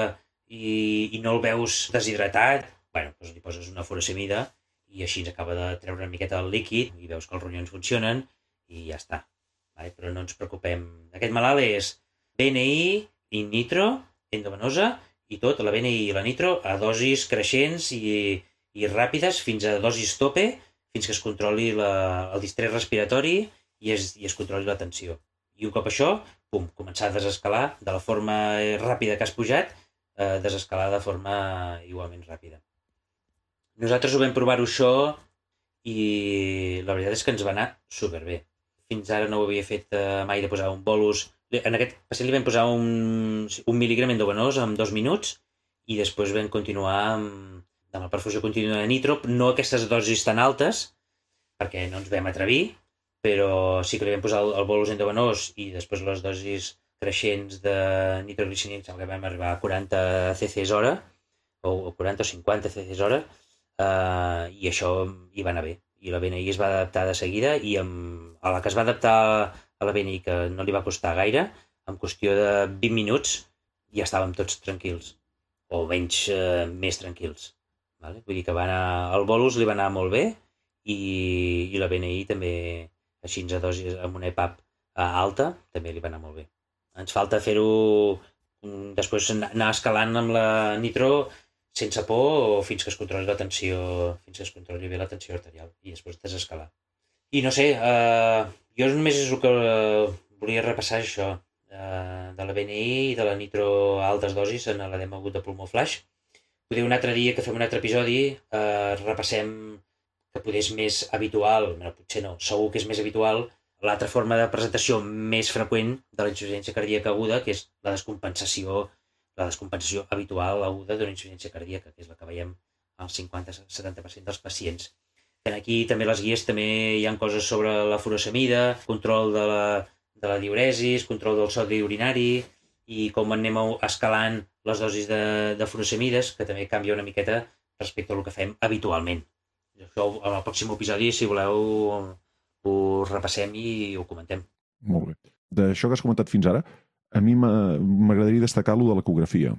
i, i no el veus deshidratat, bueno, doncs li poses una furosemida i així ens acaba de treure una miqueta el líquid i veus que els ronyons funcionen i ja està. Vale? Però no ens preocupem. Aquest malalt és BNI i nitro, endovenosa, i tot, la BNI i la nitro, a dosis creixents i, i ràpides fins a dosis tope, fins que es controli la, el distrés respiratori i es, i es controli la tensió. I un cop això, pum, començar a desescalar de la forma ràpida que has pujat, eh, desescalar de forma igualment ràpida. Nosaltres ho vam provar-ho això i la veritat és que ens va anar superbé. Fins ara no ho havia fet eh, mai de posar un bolus. En aquest pacient li vam posar un, un mil·ligram endovenós en dos minuts i després vam continuar amb, amb la perfusió contínua de nitro, no aquestes dosis tan altes, perquè no ens vam atrevir, però sí que li vam posar el, el bolus endovenós i després les dosis creixents de nitroglicerina, que vam arribar a 40 cc hora, o 40 o 50 cc hora, eh, i això hi va anar bé. I la BNI es va adaptar de seguida i amb, a la que es va adaptar a la BNI, que no li va costar gaire, en qüestió de 20 minuts ja estàvem tots tranquils, o menys eh, més tranquils. Vale? Vull dir que va anar, el bolus li va anar molt bé i, i la BNI també, així a dosis, amb una EPAP eh, alta, també li va anar molt bé. Ens falta fer-ho mm, després anar escalant amb la nitro sense por o fins que es controli la tensió, fins que es controli bé la tensió arterial i després desescalar. I no sé, eh, jo només és el que eh, volia repassar això, eh, de la BNI i de la nitro a altes dosis en l'edema agut de pulmó flash. Poder un altre dia que fem un altre episodi eh, repassem que poder és més habitual, no, potser no, segur que és més habitual, l'altra forma de presentació més freqüent de la insuficiència cardíaca aguda, que és la descompensació la descompensació habitual aguda d'una insuficiència cardíaca, que és la que veiem al 50-70% dels pacients. En aquí també les guies també hi han coses sobre la furosemida, control de la, de la diuresis, control del sodi urinari i com anem escalant les dosis de, de furosemides, que també canvia una miqueta respecte al que fem habitualment. Això en el pròxim episodi, si voleu, ho repassem i ho comentem.
Molt bé. D'això que has comentat fins ara, a mi m'agradaria destacar lo de l'ecografia.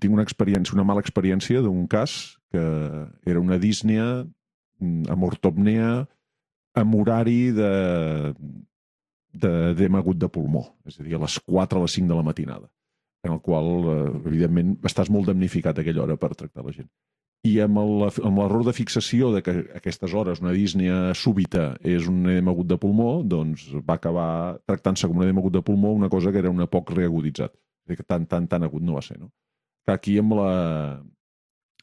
Tinc una experiència, una mala experiència d'un cas que era una dísnia mm, amb ortopnea amb horari de d'edema agut de pulmó, és a dir, a les 4 a les 5 de la matinada, en el qual, eh, evidentment, estàs molt damnificat a aquella hora per tractar la gent. I amb l'error de fixació de que a aquestes hores una dísnia súbita és un edema agut de pulmó, doncs va acabar tractant-se com un edema agut de pulmó una cosa que era una poc reaguditzat. Que tan, tan, tan agut no va ser, no? Que aquí amb la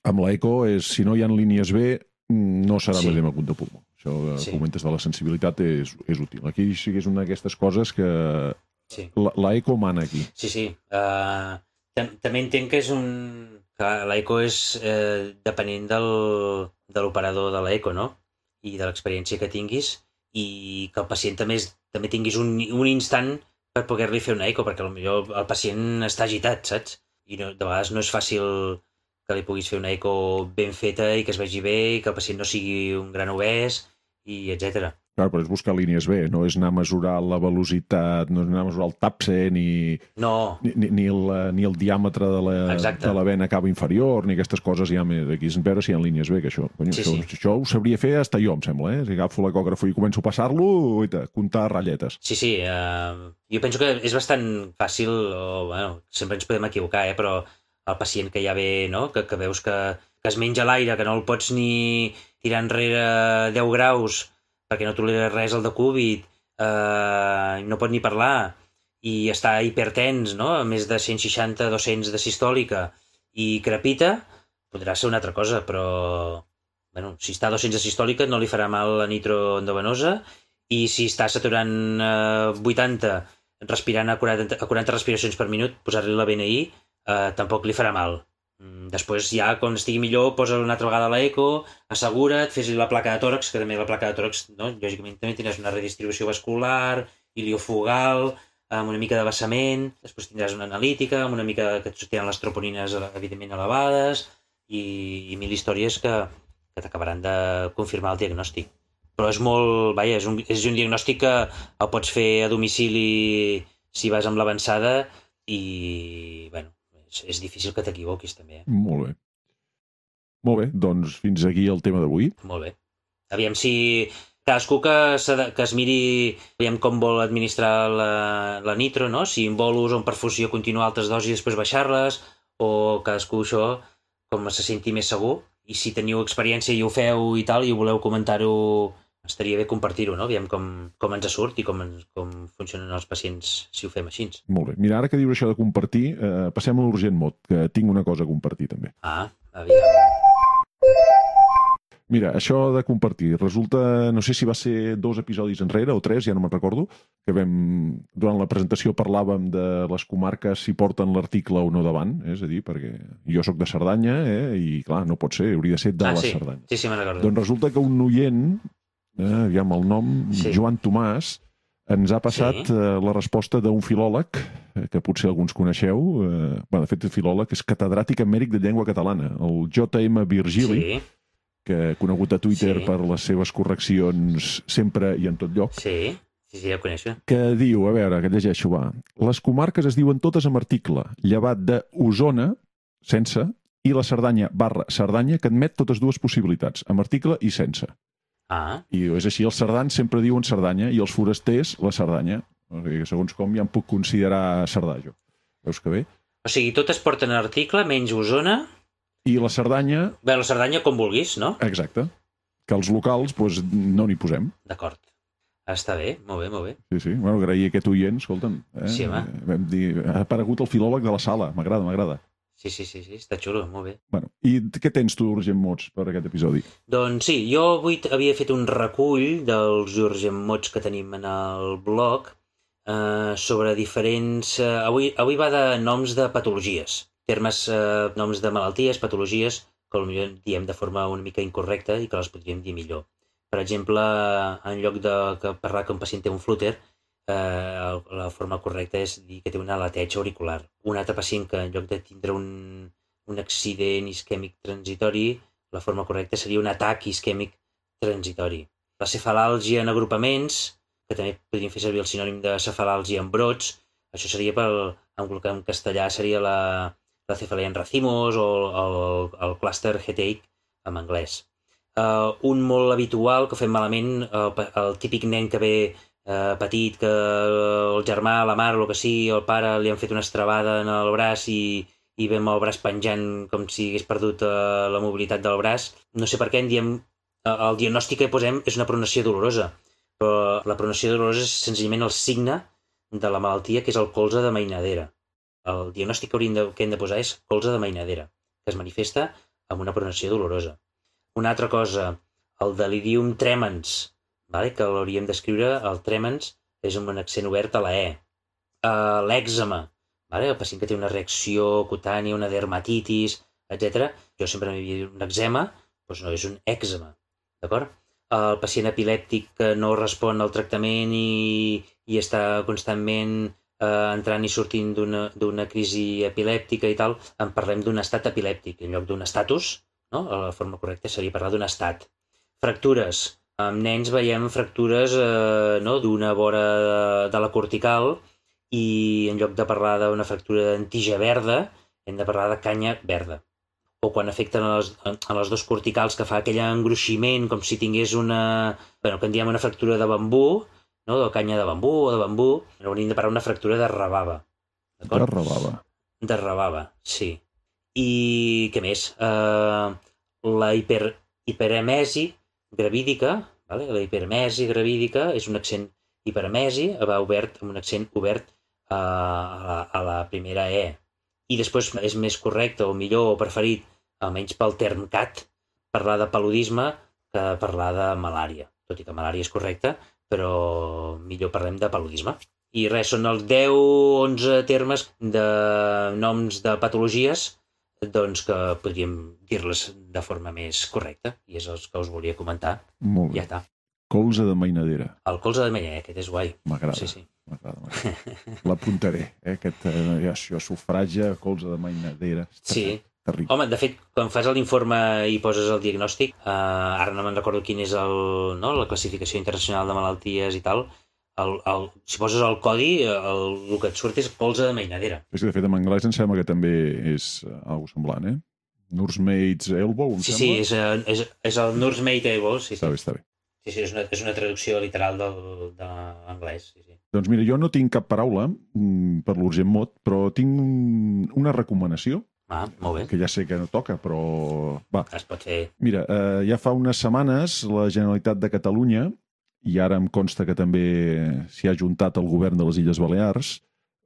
amb l'eco és, si no hi ha línies B, mm, no serà
Sí.
un edema agut de pulmó. Això que
Sí.
comentes de la sensibilitat és, és útil. Aquí sí que és una d'aquestes coses que
Sí.
la- l'eco mana aquí.
Sí, sí. Uh, tam també entenc que és un... l'eco és eh, depenent del, de l'operador de l'eco, no? I de l'experiència que tinguis i que el pacient també, és, també tinguis un, un instant per poder-li fer una eco, perquè potser el pacient està agitat, saps? I no, de vegades no és fàcil que li puguis fer una eco ben feta i que es vegi bé i que el pacient no sigui un gran obès i etc.
Clar, però és buscar línies B, no és anar a mesurar la velocitat, no és anar a mesurar el tapse, ni,
No,
ni, ni, ni, el, ni el diàmetre de la,
Exacte.
de la vena cava inferior, ni aquestes coses ja més. Aquí és veure si hi ha línies B, que això, conyo,
Sí,
això,
sí.
això ho sabria fer hasta jo, em sembla, eh? Si agafo l'ecògrafo i començo a passar-lo, comptar ratlletes.
Sí, sí, uh, jo penso que és bastant fàcil, o, bueno, sempre ens podem equivocar, eh, però el pacient que ja ve, no?, que, que veus que, que es menja l'aire, que no el pots ni tirar enrere 10 graus perquè no tolera res el de Covid, uh, no pot ni parlar, i està hipertens, no?, a més de 160-200 de sistòlica, i crepita, podrà ser una altra cosa, però bueno, si està a 200 de sistòlica no li farà mal la nitro endovenosa i si està saturant eh, 80 respirant a 40, a 40 respiracions per minut, posar-li la BNI eh, tampoc li farà mal. Mm, Després ja, quan estigui millor, posa una altra vegada l'eco, assegura't, fes-li la placa de tòrax, que també la placa de tòrax, no? lògicament també tindràs una redistribució vascular, iliofogal, amb una mica de vessament, després tindràs una analítica, amb una mica que et tenen les troponines evidentment elevades, i, i mil històries que, que t'acabaran de confirmar el diagnòstic. Però és molt... Vaja, és un, és un diagnòstic que el pots fer a domicili si vas amb l'avançada i, bueno, és, és difícil que t'equivoquis també. Eh?
Molt bé. Molt bé, doncs fins aquí el tema d'avui.
Molt bé. Aviam si cadascú que, de- que es miri aviam com vol administrar la, la nitro, no? si en vol ús o en perfusió continuar altres dosis i després baixar-les, o cadascú això com se senti més segur. I si teniu experiència i ho feu i tal, i voleu comentar-ho, estaria bé compartir-ho, no? Aviam com, com ens surt i com, ens- com funcionen els pacients si ho fem així.
Molt bé. Mira, ara que dius això de compartir, eh, passem a l'urgent mot, que tinc una cosa a compartir també.
Ah, aviam.
Mira, això de compartir, resulta, no sé si va ser dos episodis enrere o tres, ja no me'n recordo, que vam, durant la presentació parlàvem de les comarques si porten l'article o no davant, eh? és a dir, perquè jo sóc de Cerdanya, eh? i clar, no pot ser, hauria de ser de
ah,
la
sí.
Cerdanya.
Sí, sí, me'n recordo.
Doncs resulta que un oient, eh, aviam el nom,
Sí.
Joan Tomàs, ens ha passat
Sí.
eh, la resposta d'un filòleg, eh, que potser alguns coneixeu, eh, bueno, de fet, el filòleg és catedràtic emèric de llengua catalana, el J.M. Virgili,
Sí,
que conegut a Twitter
Sí.
per les seves correccions sempre i en tot lloc,
sí, sí, sí, ja ho coneixo.
que diu, a veure, que llegeixo, va, les comarques es diuen totes amb article, llevat de Osona, sense, i la Cerdanya barra Cerdanya, que admet totes dues possibilitats, amb article i sense.
Ah,
I és així, els cerdans sempre diuen Cerdanya i els forasters la Cerdanya. O sigui, que segons com ja em puc considerar cerdà, jo. Veus que bé?
o sigui, totes porten article, menys Osona,
I la Cerdanya,
Bé, la Cerdanya com vulguis, no?
exacte, que els locals doncs, no n'hi posem.
D'acord. Està bé, molt bé, molt bé.
Sí, sí. Bueno, agrair aquest oient, escolta'm. Eh?
Sí, home.
Vam dir, ha aparegut el filòleg de la sala. M'agrada, m'agrada.
Sí, sí, sí, sí, està xulo, molt bé.
Bueno, I què tens tu, Urgent Mots, per aquest episodi?
Doncs sí, jo avui havia fet un recull dels urgent mots que tenim en el blog eh, sobre diferents... Eh, avui, avui va de noms de patologies, termes, eh, noms de malalties, patologies, que potser diem de forma una mica incorrecta i que les podríem dir millor. Per exemple, en lloc de que parlar que un pacient té un flúter, eh, la forma correcta és dir que té una lateig auricular. Un altre pacient que en lloc de tindre un, un accident isquèmic transitori, la forma correcta seria un atac isquèmic transitori. La cefalàlgia en agrupaments, que també podríem fer servir el sinònim de cefalàlgia en brots, això seria pel, en, en castellà seria la, la cefalea en racimos o el, el cluster headache en anglès. Uh, un molt habitual que fem malament, el, el típic nen que ve uh, petit, que el germà, la mare, el que sigui, el pare li han fet una estrabada en el braç i, i ve amb el braç penjant com si hagués perdut uh, la mobilitat del braç. No sé per què en diem... Uh, el diagnòstic que posem és una pronació dolorosa, però la pronació dolorosa és senzillament el signe de la malaltia, que és el colze de mainadera. El diagnòstic que, hauríem de, que hem de posar és colze de mainadera, que es manifesta amb una pronació dolorosa. Una altra cosa, el delirium tremens, vale? que l'hauríem d'escriure, el tremens és amb un accent obert a la E. Uh, L'èxama, vale? el pacient que té una reacció cutània, una dermatitis, etc. Jo sempre m'he dit un eczema, doncs no, és un èxama, d'acord? El pacient epilèptic que no respon al tractament i, i està constantment eh, entrant i sortint d'una crisi epilèptica i tal, en parlem d'un estat epilèptic en lloc d'un estatus, no? La forma correcta seria parlar d'un estat. Fractures. Amb nens veiem fractures eh, no? d'una vora de, de la cortical i en lloc de parlar d'una fractura d'antija verda, hem de parlar de canya verda. O quan afecten a les, a les dos corticals que fa aquell engruiximent com si tingués una... bueno, que en diem una fractura de bambú, no? de canya de bambú o de bambú, hauríem de parlar una fractura de rabava.
De rabava.
De rabava, sí. I què més? Uh, la hiper, hiperemesi gravídica, vale? la hiperemesi gravídica és un accent hiperemesi, va obert amb un accent obert a, a, la, a la primera E. I després és més correcte o millor o preferit, almenys pel term CAT, parlar de paludisme que parlar de malària. Tot i que malària és correcta, però millor parlem de paludisme. I res, són els 10-11 termes de noms de patologies doncs que podríem dir-les de forma més correcta, i és els que us volia comentar.
Molt bé.
Ja està.
Colze de mainadera.
El colze de mainadera, aquest és guai.
M'agrada.
Sí, sí.
M'agrada. L'apuntaré, eh? Aquest, eh, això, sufratge, colze de mainadera.
Sí.
Terrible.
Home, de fet, quan fas l'informe i poses el diagnòstic, eh, ara no me'n recordo quin és el, no, la classificació internacional de malalties i tal, el, el, si poses el codi, el, el que et surt és colze de mainadera.
És que, de fet, en anglès em sembla que també és uh, alguna semblant, eh? Nursemaid's Elbow, em
Sí,
sembla.
sí, és, eh, és, és el nursemaid elbow, sí,
Està
sí.
bé, està bé.
Sí, sí, és una, és una traducció literal del, de l'anglès, sí, sí.
Doncs mira, jo no tinc cap paraula mm, per l'urgent mot, però tinc un, una recomanació,
Ah, molt bé.
que ja sé que no toca, però va.
Es pot fer...
Mira, eh, ja fa unes setmanes la Generalitat de Catalunya, i ara em consta que també s'hi ha juntat el govern de les Illes Balears,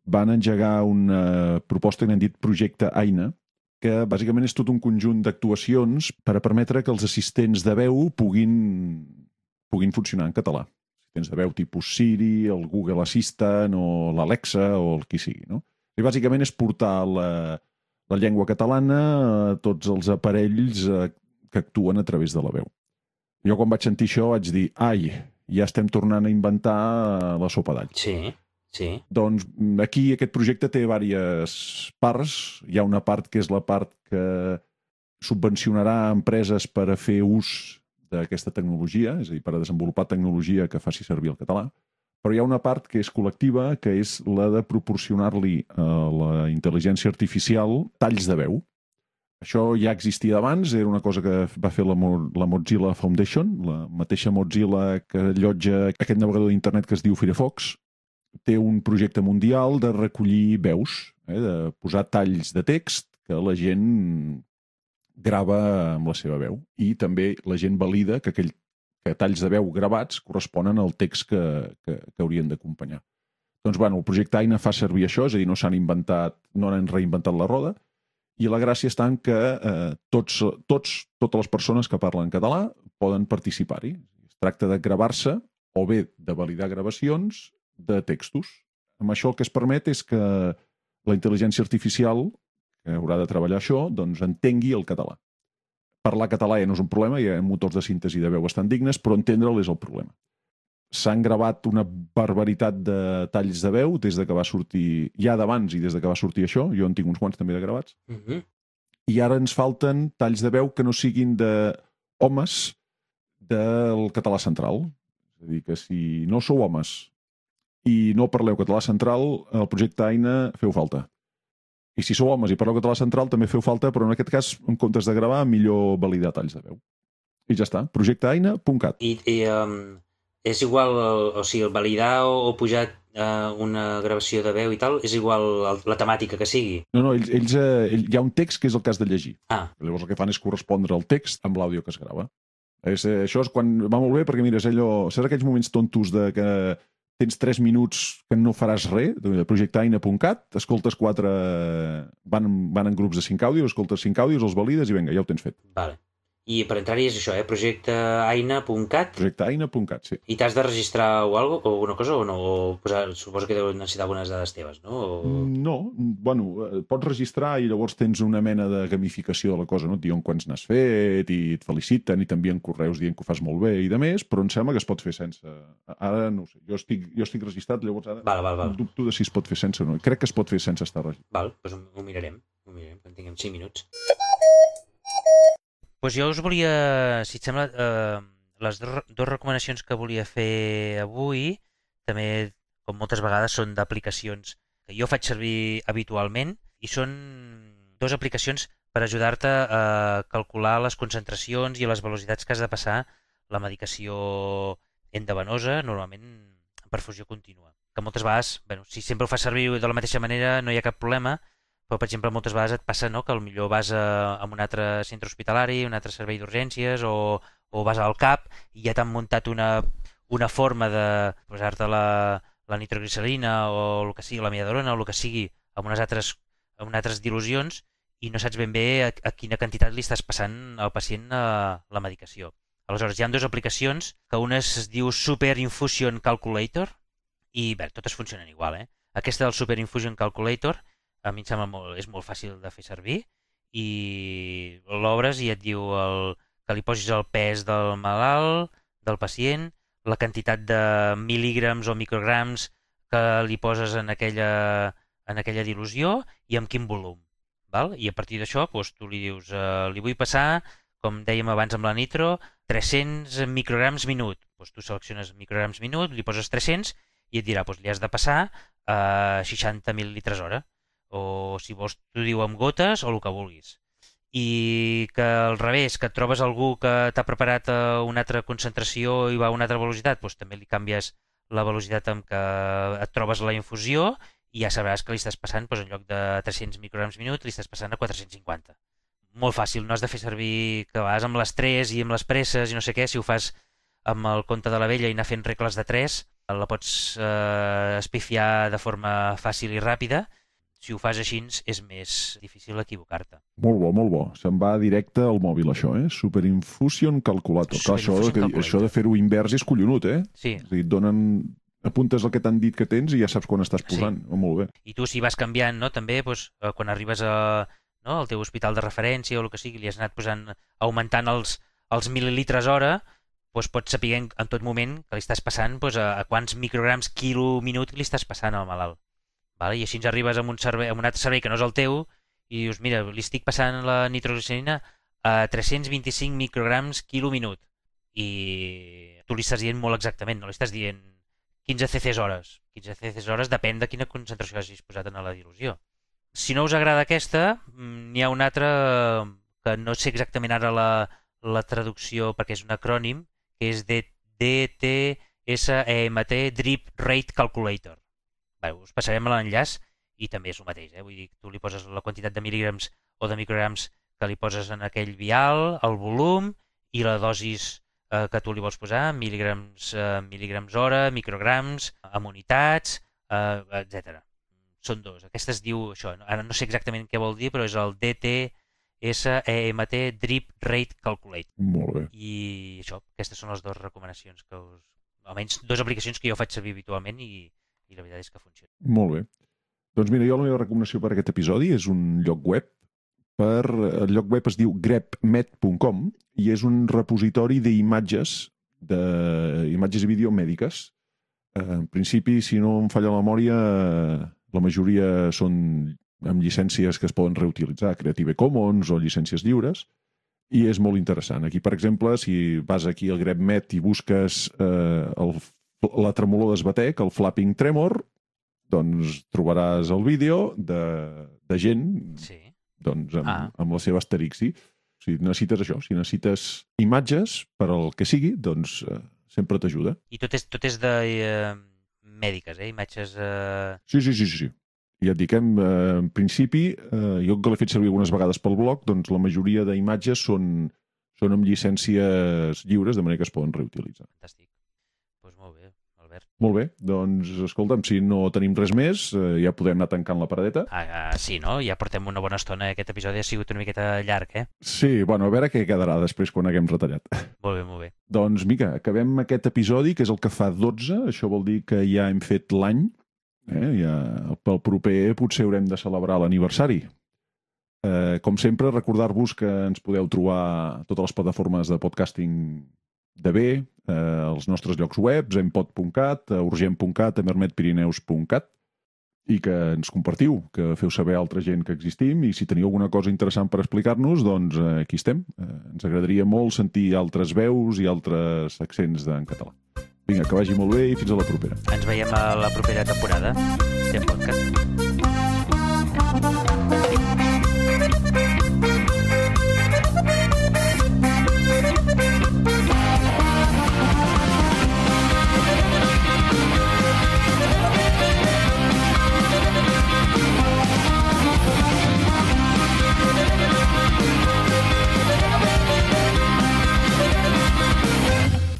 van engegar una proposta que n'han dit projecte AINA, que bàsicament és tot un conjunt d'actuacions per a permetre que els assistents de veu puguin, puguin funcionar en català. Assistents de veu tipus Siri, el Google Assistant o l'Alexa o el qui sigui. No? I bàsicament és portar la, la llengua catalana a tots els aparells eh, que actuen a través de la veu. Jo quan vaig sentir això vaig dir, ai, ja estem tornant a inventar eh, la sopa d'all.
Sí, sí.
Doncs mm, aquí aquest projecte té diverses parts. Hi ha una part que és la part que subvencionarà empreses per a fer ús d'aquesta tecnologia, és a dir, per a desenvolupar tecnologia que faci servir el català, però hi ha una part que és col·lectiva, que és la de proporcionar-li a la intel·ligència artificial talls de veu. Això ja existia abans, era una cosa que va fer la, Mo la Mozilla Foundation, la mateixa Mozilla que allotja aquest navegador d'internet que es diu Firefox, té un projecte mundial de recollir veus, eh, de posar talls de text que la gent grava amb la seva veu. I també la gent valida que, aquell, que talls de veu gravats corresponen al text que, que, que haurien d'acompanyar. Doncs, bueno, el projecte AINA fa servir això, és a dir, no s'han inventat, no han reinventat la roda, i la gràcia està en que eh, tots, tots, totes les persones que parlen català poden participar-hi. Es tracta de gravar-se o bé de validar gravacions de textos. Amb això el que es permet és que la intel·ligència artificial, que haurà de treballar això, doncs entengui el català. Parlar català ja no és un problema, hi ha motors de síntesi de veu bastant dignes, però entendre'l és el problema. S'han gravat una barbaritat de talls de veu des de que va sortir, ja d'abans i des de que va sortir això, jo en tinc uns quants també de gravats,
Uh -huh.
i ara ens falten talls de veu que no siguin de homes del català central. És a dir, que si no sou homes i no parleu català central, el projecte AINA feu falta. I si sou homes i parleu català central, també feu falta, però en aquest cas, en comptes de gravar, millor validar talls de veu. I ja està, projecteaina.cat.
I, i um, és igual, o sigui, el validar o, o pujar uh, una gravació de veu i tal, és igual la temàtica que sigui?
No, no, ells, ells, eh, hi ha un text que és el que has de llegir.
Ah,
Llavors el que fan és correspondre el text amb l'àudio que es grava. És, eh, això és quan va molt bé perquè, mira, és allò... Saps aquells moments tontos de que tens 3 minuts que no faràs res, de projectaina.cat, escoltes quatre... Van, van en grups de 5 àudios, escoltes 5 àudios, els valides i vinga, ja ho tens fet.
vale. I per entrar-hi és això, eh? projecteaina.cat
Projectaina.cat, sí.
i t'has de registrar o, algo, o alguna cosa o no? O posar, suposo que deu necessitar algunes dades teves, no? O...
No, bueno, eh, pots registrar i llavors tens una mena de gamificació de la cosa, no? Et diuen quants n'has fet i et feliciten i t'envien correus dient que ho fas molt bé i de més, però em sembla que es pot fer sense... Ara no ho sé, jo estic, jo estic registrat, llavors ara
Val, val, val.
dubto de si es pot fer sense o no. Crec que es pot fer sense estar registrat.
Val, doncs ho, ho mirarem. Ho mirarem, quan tinguem 5 minuts. Doncs jo us volia, si et sembla, eh, les dos, dos recomanacions que volia fer avui, també, com moltes vegades, són d'aplicacions que jo faig servir habitualment i són dues aplicacions per ajudar-te a calcular les concentracions i les velocitats que has de passar la medicació endovenosa, normalment en perfusió contínua. Que moltes vegades, bueno, si sempre ho fas servir de la mateixa manera no hi ha cap problema, però per exemple moltes vegades et passa no, que millor vas a, a un altre centre hospitalari, un altre servei d'urgències o, o vas al CAP i ja t'han muntat una, una forma de posar-te la, la nitroglicerina o el que sigui, la miadorona o el que sigui amb unes altres, amb unes altres dilucions i no saps ben bé a, a quina quantitat li estàs passant al pacient a la medicació. Aleshores, hi ha dues aplicacions, que una es diu Super Infusion Calculator i bé, totes funcionen igual. Eh? Aquesta del Super Infusion Calculator a mi em sembla molt, és molt fàcil de fer servir i l'obres i et diu el, que li posis el pes del malalt, del pacient, la quantitat de mil·lígrams o micrograms que li poses en aquella, en aquella dilució i amb quin volum. Val? I a partir d'això doncs, tu li dius, eh, li vull passar, com dèiem abans amb la nitro, 300 micrograms minut. Doncs tu selecciones micrograms minut, li poses 300 i et dirà, doncs li has de passar a 60 mil·litres hora o si vols t'ho diu amb gotes o el que vulguis. I que al revés, que et trobes algú que t'ha preparat a una altra concentració i va a una altra velocitat, doncs també li canvies la velocitat amb què et trobes la infusió i ja sabràs que li estàs passant, doncs, en lloc de 300 micrograms minut, li estàs passant a 450. Molt fàcil, no has de fer servir que vas amb les 3 i amb les presses i no sé què, si ho fas amb el compte de la vella i anar fent regles de 3, la pots eh, espifiar de forma fàcil i ràpida si ho fas així és més difícil equivocar-te.
Molt bo, molt bo. Se'n va directe al mòbil, això, eh? Superinfusion Calculator. Clar, això, que,
Calculator.
això de fer-ho invers és collonut, eh?
Sí,
És a dir, donen... apuntes el que t'han dit que tens i ja saps quan estàs
Sí.
posant. Oh, molt bé.
i tu si vas canviant, no, també, doncs, eh, quan arribes a, no, al teu hospital de referència o el que sigui, li has anat posant, augmentant els, els mil·lilitres hora, doncs pots saber en, en tot moment que li estàs passant doncs, a, a quants micrograms quilo minut li estàs passant al malalt. Vale? I així arribes amb un, servei, amb un altre servei que no és el teu i dius, mira, li estic passant la nitroglicerina a 325 micrograms quilo minut. I tu li estàs dient molt exactament, no li estàs dient 15 ccs hores. 15 ccs hores depèn de quina concentració hagis posat en la dilució. Si no us agrada aquesta, mm, n'hi ha una altra que no sé exactament ara la, la traducció perquè és un acrònim, que és DTSEMT E Drip Rate Calculator. Bé, us passarem l'enllaç i també és el mateix, eh? vull dir, tu li poses la quantitat de mil·lígrams o de micrograms que li poses en aquell vial, el volum i la dosis eh, que tu li vols posar, mil·lígrams, eh, mil·lígrams hora, micrograms, amb unitats, eh, etc. Són dos. Aquesta es diu això, ara no sé exactament què vol dir, però és el DTSEMT Drip Rate Calculate.
Molt bé.
I això, aquestes són les dues recomanacions que us... Almenys dues aplicacions que jo faig servir habitualment i, i la veritat és que funciona.
Molt bé. Doncs mira, jo la meva recomanació per aquest episodi és un lloc web per... El lloc web es diu grepmed.com i és un repositori d'imatges d'imatges i vídeo mèdiques. Eh, En principi, si no em falla la memòria, eh, la majoria són amb llicències que es poden reutilitzar, Creative Commons o llicències lliures, i és molt interessant. Aquí, per exemple, si vas aquí al GrepMed i busques eh, el, la tremolor d'esbatec, el flapping tremor, doncs trobaràs el vídeo de, de gent
Sí.
doncs, amb,
Ah.
amb la seva asterixi. Si necessites això, si necessites imatges per al que sigui, doncs eh, sempre t'ajuda.
I tot és, tot és de eh, mèdiques, eh? Imatges... Eh...
Sí, sí, sí, sí. sí. Ja et dic, eh, en principi, eh, jo que l'he fet servir algunes vegades pel blog, doncs la majoria d'imatges són, són amb llicències lliures, de manera que es poden reutilitzar.
Fantàstic. Doncs pues molt bé, Albert.
Molt bé, doncs escolta'm, si no tenim res més, eh, ja podem anar tancant la paradeta.
Ah, ah, sí, no? Ja portem una bona estona. Aquest episodi ha sigut una miqueta llarg, eh?
Sí, bueno, a veure què quedarà després quan haguem retallat.
Molt bé, molt bé.
Doncs, mica, acabem aquest episodi, que és el que fa 12. Això vol dir que ja hem fet l'any. Eh? Ja, pel proper potser haurem de celebrar l'aniversari. Eh, com sempre, recordar-vos que ens podeu trobar a totes les plataformes de podcasting de bé, eh, als nostres llocs webs, empod.cat, a urgent.cat, mermetpirineus.cat, i que ens compartiu, que feu saber a altra gent que existim, i si teniu alguna cosa interessant per explicar-nos, doncs eh, aquí estem. Eh, ens agradaria molt sentir altres veus i altres accents en català. Vinga, que vagi molt bé i fins a la propera.
Ens veiem a la propera temporada. Fem podcast.